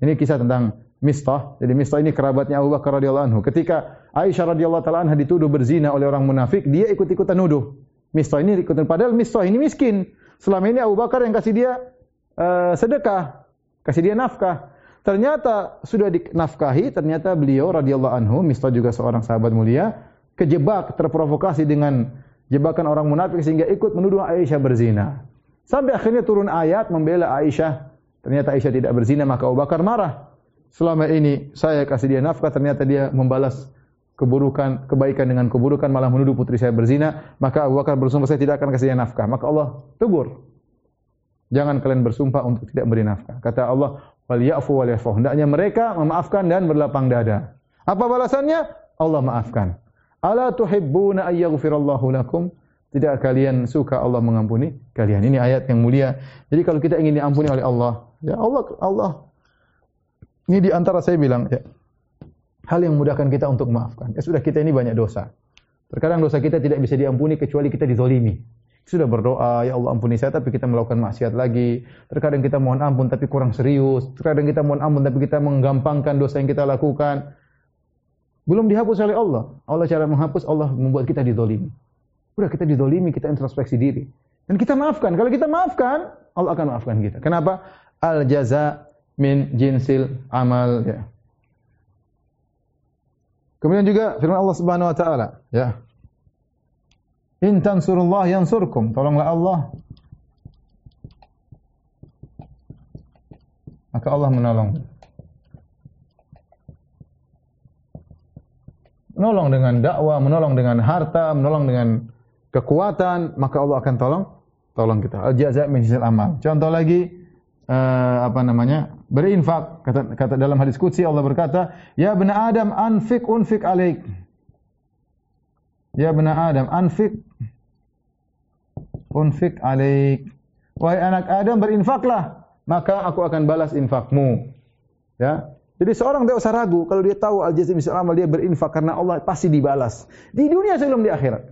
Ini kisah tentang Mistah jadi Mistah ini kerabatnya Abu Bakar radhiyallahu anhu ketika Aisyah radhiyallahu taala anha dituduh berzina oleh orang munafik dia ikut-ikutan nuduh Mistah ini ikutan padahal Mistah ini miskin selama ini Abu Bakar yang kasih dia uh, sedekah kasih dia nafkah Ternyata sudah dinafkahi, ternyata beliau radhiyallahu anhu, Mistah juga seorang sahabat mulia, kejebak, terprovokasi dengan jebakan orang munafik sehingga ikut menuduh Aisyah berzina. Sampai akhirnya turun ayat membela Aisyah. Ternyata Aisyah tidak berzina, maka Abu Bakar marah. Selama ini saya kasih dia nafkah, ternyata dia membalas keburukan, kebaikan dengan keburukan, malah menuduh putri saya berzina. Maka Abu Bakar bersumpah, saya tidak akan kasih dia nafkah. Maka Allah tegur. Jangan kalian bersumpah untuk tidak beri nafkah. Kata Allah, wal ya'fu wal yasfu. Hendaknya mereka memaafkan dan berlapang dada. Apa balasannya? Allah maafkan. Ala tuhibbuna ay yaghfirallahu lakum? Tidak kalian suka Allah mengampuni kalian. Ini ayat yang mulia. Jadi kalau kita ingin diampuni oleh Allah, ya Allah Allah ini di antara saya bilang ya. Hal yang memudahkan kita untuk memaafkan. Ya sudah kita ini banyak dosa. Terkadang dosa kita tidak bisa diampuni kecuali kita dizalimi sudah berdoa, ya Allah ampuni saya tapi kita melakukan maksiat lagi. Terkadang kita mohon ampun tapi kurang serius. Terkadang kita mohon ampun tapi kita menggampangkan dosa yang kita lakukan. Belum dihapus oleh Allah. Allah cara menghapus, Allah membuat kita didolimi. Sudah kita didolimi, kita introspeksi diri. Dan kita maafkan. Kalau kita maafkan, Allah akan maafkan kita. Kenapa? Al jaza min jinsil amal. Ya. Kemudian juga firman Allah Subhanahu Wa Taala. Ya. In tansurullah yansurkum. Tolonglah Allah. Maka Allah menolong. Menolong dengan dakwah, menolong dengan harta, menolong dengan kekuatan, maka Allah akan tolong tolong kita. Al-jaza' min amal. Contoh lagi uh, apa namanya? Berinfak. Kata, kata dalam hadis qudsi Allah berkata, "Ya bani Adam, anfik unfik alaik." Ya bani Adam, anfik unfik alaik. Wahai anak Adam berinfaklah, maka aku akan balas infakmu. Ya. Jadi seorang tidak usah ragu kalau dia tahu al-jazim misal amal dia berinfak karena Allah pasti dibalas di dunia sebelum di akhirat.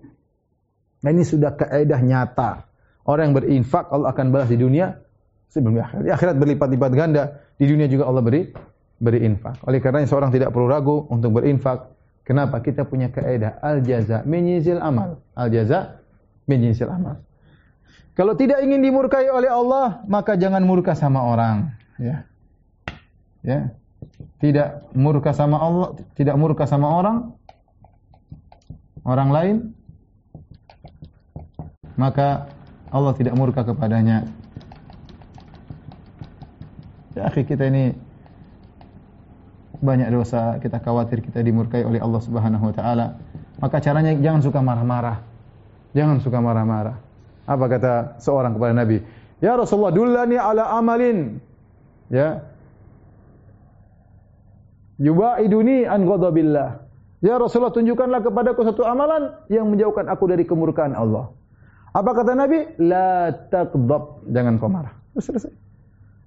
Nah ini sudah kaidah nyata. Orang yang berinfak Allah akan balas di dunia sebelum di akhirat. Di akhirat berlipat-lipat ganda, di dunia juga Allah beri beri infak. Oleh karena seorang tidak perlu ragu untuk berinfak. Kenapa? Kita punya kaidah al-jaza min amal. Al-jaza min amal. Kalau tidak ingin dimurkai oleh Allah, maka jangan murka sama orang. Ya. Ya. Tidak murka sama Allah, tidak murka sama orang, orang lain, maka Allah tidak murka kepadanya. Ya akhi kita ini banyak dosa, kita khawatir kita dimurkai oleh Allah Subhanahu wa taala. Maka caranya jangan suka marah-marah. Jangan suka marah-marah. Apa kata seorang kepada Nabi? Ya Rasulullah, dullani ala amalin. Ya. Yubaiduni an ghadabillah. Ya Rasulullah, tunjukkanlah kepadaku satu amalan yang menjauhkan aku dari kemurkaan Allah. Apa kata Nabi? La taqdab. Jangan kau marah. Selesai.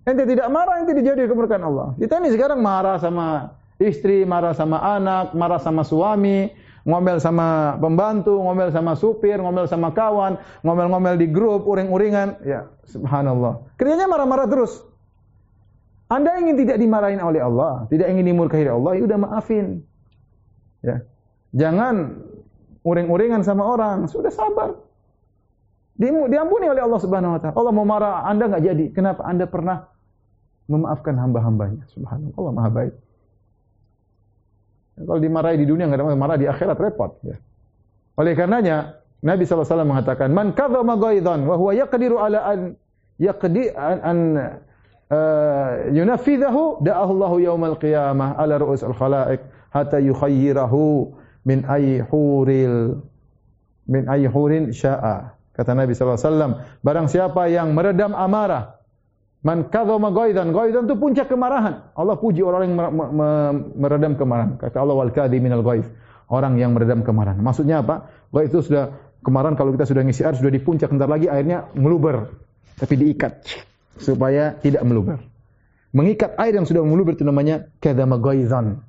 Ente tidak marah, ente dijadi kemurkaan Allah. Kita ini sekarang marah sama istri, marah sama anak, marah sama suami, ngomel sama pembantu, ngomel sama supir, ngomel sama kawan, ngomel-ngomel di grup, uring-uringan. Ya, subhanallah. Kerjanya marah-marah terus. Anda ingin tidak dimarahin oleh Allah, tidak ingin dimurkahi oleh Allah, ya sudah maafin. Ya. Jangan uring-uringan sama orang, sudah sabar. Diampuni oleh Allah Subhanahu wa taala. Allah mau marah, Anda enggak jadi. Kenapa? Anda pernah memaafkan hamba-hambanya. Subhanallah, Allah Maha baik. Kalau dimarahi di dunia enggak ada marah di akhirat repot ya. Oleh karenanya Nabi wasallam mengatakan man kadzama ghaidan wa huwa yaqdiru ala an yaqdi an, an uh, yunafidhahu da'ahu Allahu yaumal qiyamah ala ru'us al khalaiq hatta yukhayyirahu min ayyi huril min ayyi hurin syaa kata Nabi wasallam barang siapa yang meredam amarah Man kadzama ghaidan, ghaidan itu puncak kemarahan. Allah puji orang yang meredam kemarahan. Kata Allah wal kadhi minal ghaif. Orang yang meredam kemarahan. Maksudnya apa? Ghaif itu sudah kemarahan kalau kita sudah ngisi air sudah di puncak entar lagi airnya meluber. Tapi diikat supaya tidak meluber. Mengikat air yang sudah meluber itu namanya kadzama ghaidan.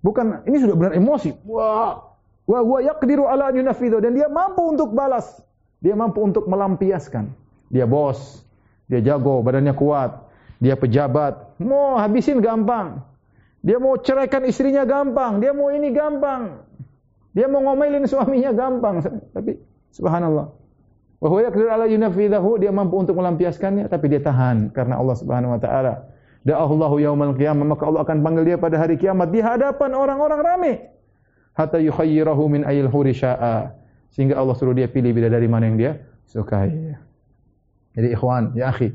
Bukan ini sudah benar emosi. Wah, wa huwa yaqdiru ala an dan dia mampu untuk balas. Dia mampu untuk melampiaskan. Dia bos, dia jago, badannya kuat. Dia pejabat. Mau habisin gampang. Dia mau ceraikan istrinya gampang. Dia mau ini gampang. Dia mau ngomelin suaminya gampang. Tapi subhanallah. Wa huwa yaqdiru ala yunfidahu, dia mampu untuk melampiaskannya tapi dia tahan karena Allah Subhanahu wa taala. Da'ahullahu yaumal qiyamah, maka Allah akan panggil dia pada hari kiamat di hadapan orang-orang ramai. Hatta yukhayyirahu min ayil huri syaa. Sehingga Allah suruh dia pilih bidadari mana yang dia sukai. Jadi ikhwan, ya akhi.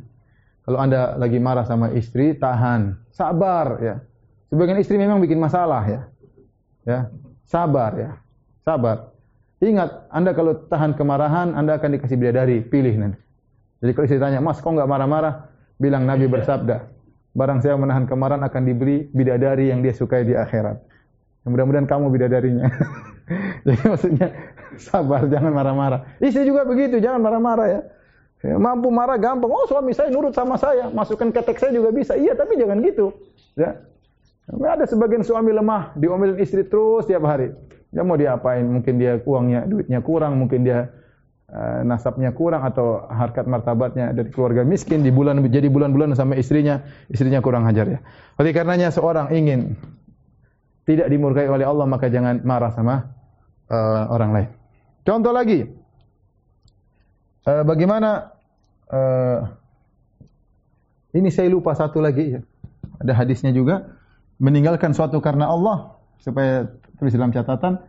Kalau anda lagi marah sama istri, tahan. Sabar ya. Sebagian istri memang bikin masalah ya. Ya, sabar ya. Sabar. Ingat, anda kalau tahan kemarahan, anda akan dikasih bidadari. Pilih nanti. Jadi kalau istri tanya, mas kok enggak marah-marah? Bilang Nabi bersabda, barang saya menahan kemarahan akan diberi bidadari yang dia sukai di akhirat. Mudah-mudahan kamu bidadarinya. Jadi maksudnya, sabar, jangan marah-marah. Istri juga begitu, jangan marah-marah ya. Ya, mampu marah gampang. Oh suami saya nurut sama saya. Masukkan ketek saya juga bisa. Iya tapi jangan gitu. Ya. Ada sebagian suami lemah. Diomelin istri terus tiap hari. Ya mau diapain. Mungkin dia uangnya, duitnya kurang. Mungkin dia uh, nasabnya kurang. Atau harkat martabatnya dari keluarga miskin. Di bulan jadi bulan-bulan sama istrinya. Istrinya kurang hajar ya. Oleh karenanya seorang ingin tidak dimurkai oleh Allah. Maka jangan marah sama uh, orang lain. Contoh lagi. Uh, bagaimana uh, ini saya lupa satu lagi. Ya. Ada hadisnya juga. Meninggalkan suatu karena Allah supaya tulis dalam catatan.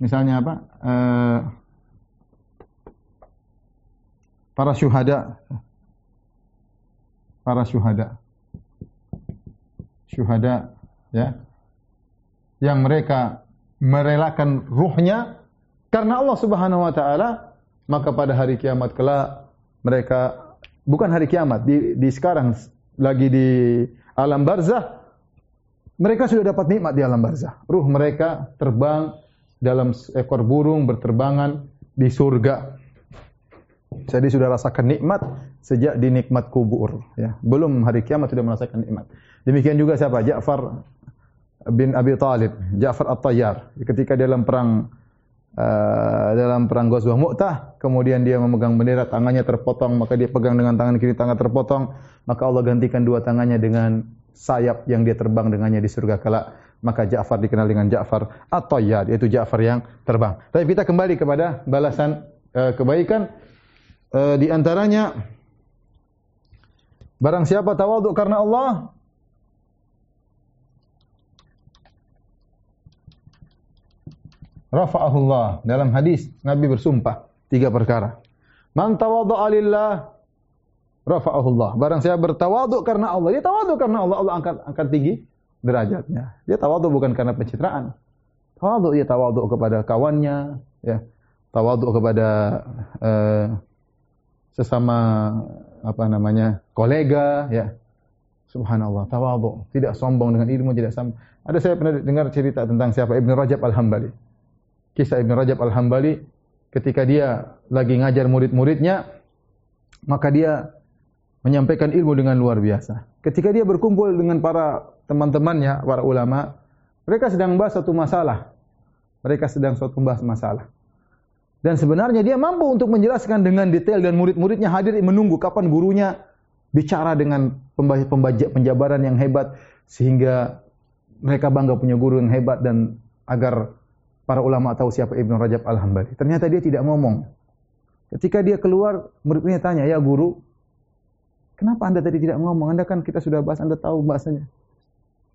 Misalnya apa? Uh, para syuhada. Para syuhada. Syuhada ya. Yang mereka merelakan ruhnya karena Allah Subhanahu wa taala maka pada hari kiamat kelak mereka bukan hari kiamat. Di, di sekarang lagi di alam barzah mereka sudah dapat nikmat di alam barzah. Ruh mereka terbang dalam ekor burung berterbangan di surga. Jadi sudah rasakan nikmat sejak di nikmat kubur ya. Belum hari kiamat sudah merasakan nikmat. Demikian juga siapa? Ja'far bin Abi Talib Ja'far At-Tayyar. Ketika dalam perang Uh, dalam perang Ghazwah Mu'tah kemudian dia memegang bendera tangannya terpotong maka dia pegang dengan tangan kiri tangan terpotong maka Allah gantikan dua tangannya dengan sayap yang dia terbang dengannya di surga kelak. Maka Ja'far dikenal dengan Ja'far atau ya yaitu Ja'far yang terbang. Tapi kita kembali kepada balasan uh, kebaikan. Uh, di antaranya barang siapa tawaduk karena Allah rafa'ahullah dalam hadis Nabi bersumpah tiga perkara. Man tawadha'a lillah rafa'ahullah. Barang siapa bertawaduk karena Allah, dia tawaduk karena Allah, Allah angkat angkat tinggi derajatnya. Dia tawaduk bukan karena pencitraan. Tawaduk dia tawaduk kepada kawannya, ya. Tawaduk kepada uh, sesama apa namanya? kolega, ya. Subhanallah, tawaduk, tidak sombong dengan ilmu, tidak sombong. Ada saya pernah dengar cerita tentang siapa Ibn Rajab Al-Hambali. Kisah Ibn Rajab Al-Hambali ketika dia lagi ngajar murid-muridnya, maka dia menyampaikan ilmu dengan luar biasa. Ketika dia berkumpul dengan para teman-temannya, para ulama, mereka sedang bahas satu masalah. Mereka sedang suatu bahas masalah. Dan sebenarnya dia mampu untuk menjelaskan dengan detail dan murid-muridnya hadir menunggu kapan gurunya bicara dengan penjabaran yang hebat sehingga mereka bangga punya guru yang hebat dan agar para ulama tahu siapa Ibn Rajab Al-Hambali. Ternyata dia tidak ngomong. Ketika dia keluar, murid-muridnya tanya, ya guru, Kenapa anda tadi tidak ngomong? Anda kan kita sudah bahas, anda tahu bahasanya.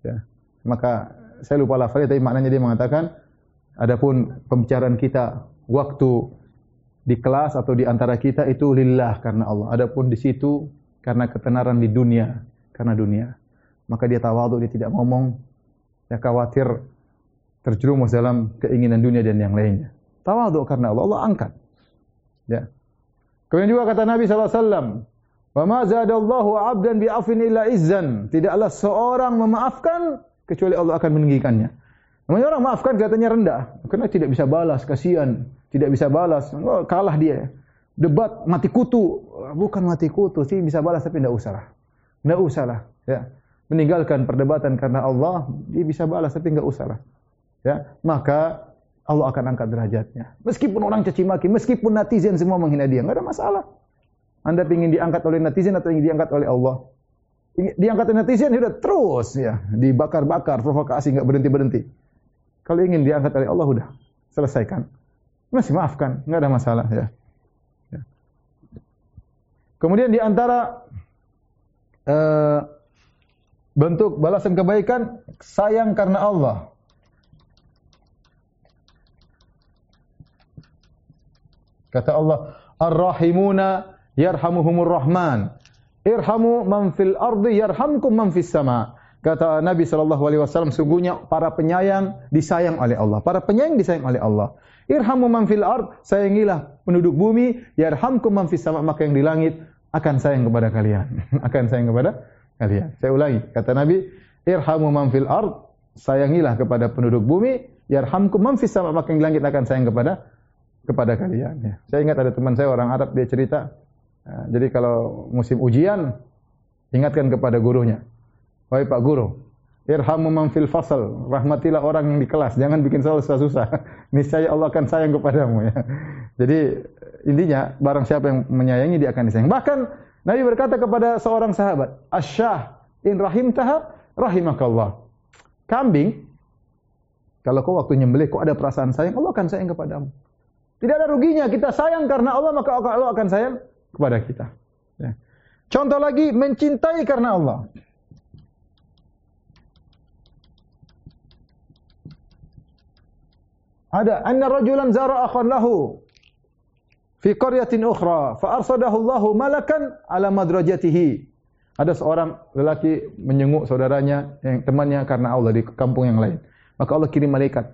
Ya. Maka saya lupa lafalnya, tapi maknanya dia mengatakan, adapun pembicaraan kita waktu di kelas atau di antara kita itu lillah karena Allah. Adapun di situ karena ketenaran di dunia, karena dunia. Maka dia tawaduk, dia tidak ngomong, ya khawatir terjerumus dalam keinginan dunia dan yang lainnya. Tawaduk karena Allah, Allah angkat. Ya. Kemudian juga kata Nabi wasallam, Wa ma zadallahu 'abdan bi afin illa izzan. Tidaklah seorang memaafkan kecuali Allah akan meninggikannya. Namanya orang maafkan katanya rendah. Karena tidak bisa balas, kasihan. Tidak bisa balas. Oh, kalah dia. Debat mati kutu. Bukan mati kutu sih bisa balas tapi tidak usahlah. Tidak usahlah. Ya. Meninggalkan perdebatan karena Allah, dia bisa balas tapi tidak usahlah. Ya. Maka Allah akan angkat derajatnya. Meskipun orang caci maki, meskipun netizen semua menghina dia, enggak ada masalah. Anda ingin diangkat oleh netizen atau ingin diangkat oleh Allah? Diangkat oleh netizen sudah terus ya, dibakar-bakar, provokasi enggak berhenti-berhenti. Kalau ingin diangkat oleh Allah sudah selesaikan. Masih maafkan, enggak ada masalah ya. ya. Kemudian di antara uh, bentuk balasan kebaikan sayang karena Allah. Kata Allah, Ar-Rahimuna yarhamuhumur rahman. Irhamu man fil ardi yarhamkum man fis sama. Kata Nabi sallallahu alaihi wasallam sungguhnya para penyayang disayang oleh Allah. Para penyayang disayang oleh Allah. Irhamu man fil ard, sayangilah penduduk bumi, yarhamkum man fis sama, maka yang di langit akan sayang kepada kalian. akan sayang kepada kalian. Saya ulangi, kata Nabi, irhamu man fil ard, sayangilah kepada penduduk bumi, yarhamkum man fis sama, maka yang di langit akan sayang kepada kepada kalian. Ya. Saya ingat ada teman saya orang Arab dia cerita, Ya, jadi kalau musim ujian, ingatkan kepada gurunya. Wahai Pak Guru, irhamu man fil fasal, rahmatilah orang yang di kelas, jangan bikin soal susah-susah. Niscaya Allah akan sayang kepadamu ya. Jadi intinya barang siapa yang menyayangi dia akan disayang. Bahkan Nabi berkata kepada seorang sahabat, "Asyah in rahim tahab rahimakallah." Kambing kalau kau waktu nyembelih kau ada perasaan sayang, Allah akan sayang kepadamu. Tidak ada ruginya kita sayang karena Allah maka Allah akan sayang kepada kita. Ya. Contoh lagi mencintai karena Allah. Ada anna rajulan zara akhan lahu fi qaryatin ukhra fa arsadahu Allahu malakan ala madrajatihi. Ada seorang lelaki menyenguk saudaranya yang temannya karena Allah di kampung yang lain. Maka Allah kirim malaikat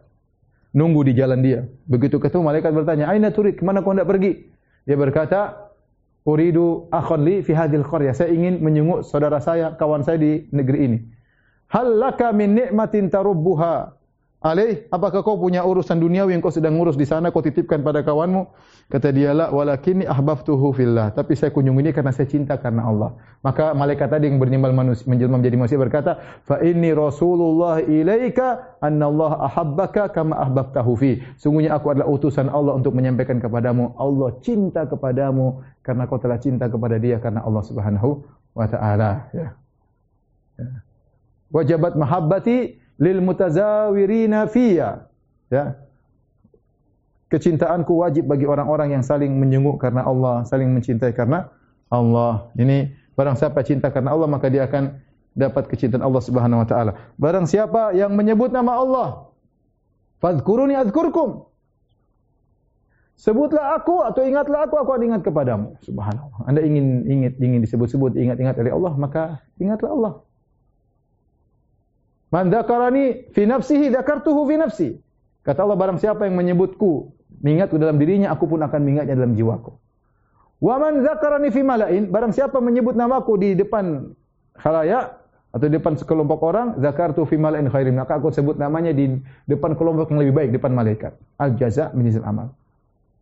nunggu di jalan dia. Begitu ketemu malaikat bertanya, "Aina turid? Kemana kau hendak pergi?" Dia berkata, uridu akhon li fi hadhil qaryah. Saya ingin menyenguk saudara saya, kawan saya di negeri ini. Hal laka min ni'matin tarubbuha alaih? Apakah kau punya urusan dunia yang kau sedang ngurus di sana, kau titipkan pada kawanmu? Kata dia, la walakinni ahbabtuhu fillah. Tapi saya kunjung ini karena saya cinta karena Allah. Maka malaikat tadi yang bernyimbal manusia, menjelma menjadi manusia berkata, fa inni rasulullah ilaika anna Allah ahabbaka kama ahbabtahu fi. Sungguhnya aku adalah utusan Allah untuk menyampaikan kepadamu, Allah cinta kepadamu karena kau telah cinta kepada dia karena Allah subhanahu wa ta'ala. Ya. Ya. Wajabat mahabbati lil mutazawirina fiyya. Ya kecintaanku wajib bagi orang-orang yang saling menyenguk karena Allah, saling mencintai karena Allah. Ini barang siapa cinta karena Allah maka dia akan dapat kecintaan Allah Subhanahu wa taala. Barang siapa yang menyebut nama Allah, fadhkuruni adzkurkum. Sebutlah aku atau ingatlah aku, aku akan ingat kepadamu. Subhanallah. Anda ingin ingat ingin disebut-sebut, ingat-ingat oleh Allah, maka ingatlah Allah. Man dzakarani fi nafsihi dzakartuhu fi nafsi. Kata Allah barang siapa yang menyebutku, mengingatku dalam dirinya, aku pun akan mengingatnya dalam jiwaku. Wa man dzakarani fi malain, barang siapa menyebut namaku di depan khalayak atau di depan sekelompok orang, dzakartu fi malain khairin, maka aku sebut namanya di depan kelompok yang lebih baik, depan malaikat. Al jaza min amal.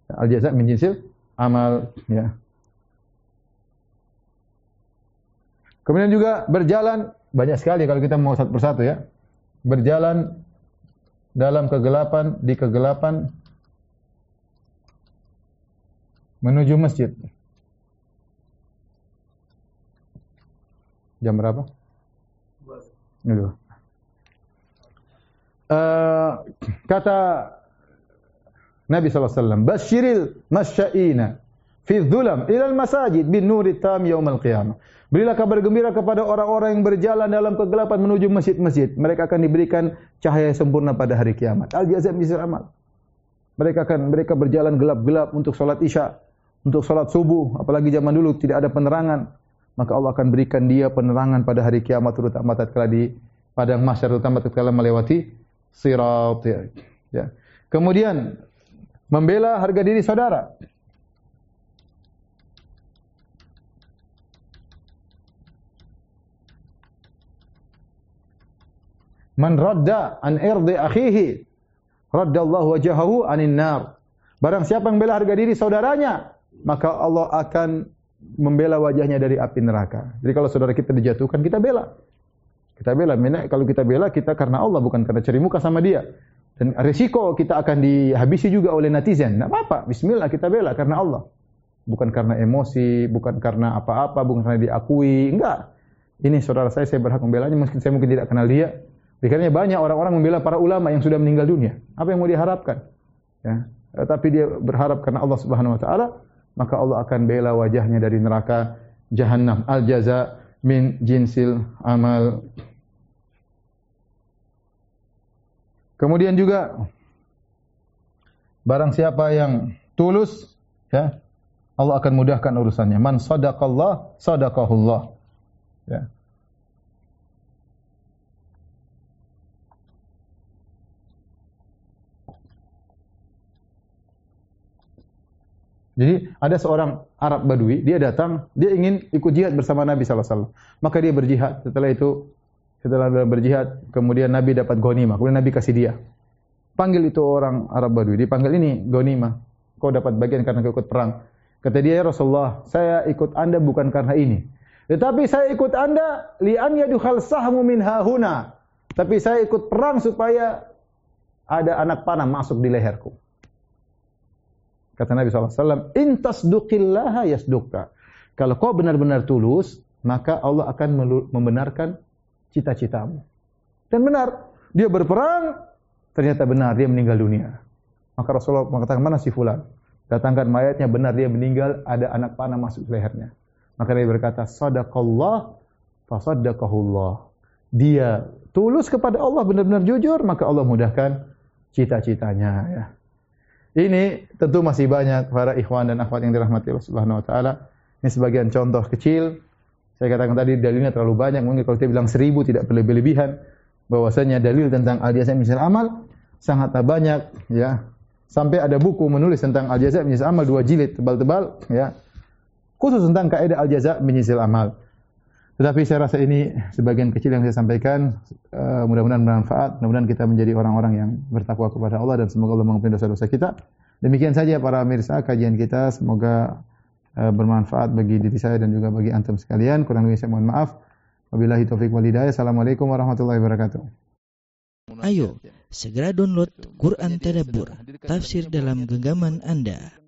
Al jaza min jinsil amal ya. Kemudian juga berjalan banyak sekali kalau kita mau satu persatu ya. Berjalan dalam kegelapan di kegelapan menuju masjid. Jam berapa? Dua. Uh, kata Nabi SAW. Bashiril masya'ina fi dhulam ilal masajid bin nuri tam yawmal qiyamah. Berilah kabar gembira kepada orang-orang yang berjalan dalam kegelapan menuju masjid-masjid. Mereka akan diberikan cahaya sempurna pada hari kiamat. Al-jazab misal amal. Mereka akan mereka berjalan gelap-gelap untuk solat isya, untuk solat subuh. Apalagi zaman dulu tidak ada penerangan. Maka Allah akan berikan dia penerangan pada hari kiamat terutama tatkala di padang mahsyar terutama tatkala melewati sirat ya. ya. Kemudian membela harga diri saudara. Man radda an irdi akhihi radda Allah wajahahu anin nar. Barang siapa yang membela harga diri saudaranya, maka Allah akan membela wajahnya dari api neraka. Jadi kalau saudara kita dijatuhkan, kita bela. Kita bela. Kalau kita bela, kita karena Allah, bukan karena cari muka sama dia. Dan risiko kita akan dihabisi juga oleh netizen. Tidak apa-apa. Bismillah kita bela karena Allah. Bukan karena emosi, bukan karena apa-apa, bukan karena diakui. Enggak. Ini saudara saya, saya berhak membelanya. Mungkin saya mungkin tidak kenal dia. Dikarenanya banyak orang-orang membela para ulama yang sudah meninggal dunia. Apa yang mau diharapkan? Ya. Tapi dia berharap karena Allah Subhanahu Wa Taala, maka Allah akan bela wajahnya dari neraka Jahannam. Al jaza min jinsil amal. Kemudian juga barang siapa yang tulus ya Allah akan mudahkan urusannya. Man sadaqallah sadaqahullah. Ya. Jadi ada seorang Arab Badui, dia datang, dia ingin ikut jihad bersama Nabi sallallahu alaihi wasallam. Maka dia berjihad. Setelah itu setelah berjihad, kemudian Nabi dapat ghanimah. Kemudian Nabi kasih dia. Panggil itu orang Arab Badui, dipanggil ini ghanimah. Kau dapat bagian karena kau ikut perang. Kata dia, ya Rasulullah, saya ikut anda bukan karena ini. Tetapi saya ikut anda li'an yadukhal sahmu min hahuna. Tapi saya ikut perang supaya ada anak panah masuk di leherku. Kata Nabi SAW, Intas duqillaha yasdukka. Kalau kau benar-benar tulus, maka Allah akan membenarkan cita-citamu. Dan benar, dia berperang, ternyata benar dia meninggal dunia. Maka Rasulullah mengatakan, mana si fulan? Datangkan mayatnya, benar dia meninggal, ada anak panah masuk lehernya. Maka dia berkata, sadaqallah, fasaddaqahullah. Dia tulus kepada Allah, benar-benar jujur, maka Allah mudahkan cita-citanya. Ya. Ini tentu masih banyak para ikhwan dan akhwat yang dirahmati Allah Subhanahu wa taala. Ini sebagian contoh kecil saya katakan tadi dalilnya terlalu banyak. Mungkin kalau kita bilang seribu tidak berlebihan. Bahwasanya dalil tentang al-jazaa misal amal sangat banyak. Ya. Sampai ada buku menulis tentang al-jazaa misal amal dua jilid tebal-tebal. Ya. Khusus tentang kaidah al-jazaa misal amal. Tetapi saya rasa ini sebagian kecil yang saya sampaikan. Uh, mudah-mudahan bermanfaat. Mudah-mudahan kita menjadi orang-orang yang bertakwa kepada Allah dan semoga Allah mengampuni dosa-dosa kita. Demikian saja para mirsa kajian kita. Semoga Eh, bermanfaat bagi diri saya dan juga bagi antum sekalian. Kurang lebih saya mohon maaf. Wabillahi taufiq wal hidayah. Assalamualaikum warahmatullahi wabarakatuh. Ayo, segera download Quran Tadabbur, tafsir dalam genggaman Anda.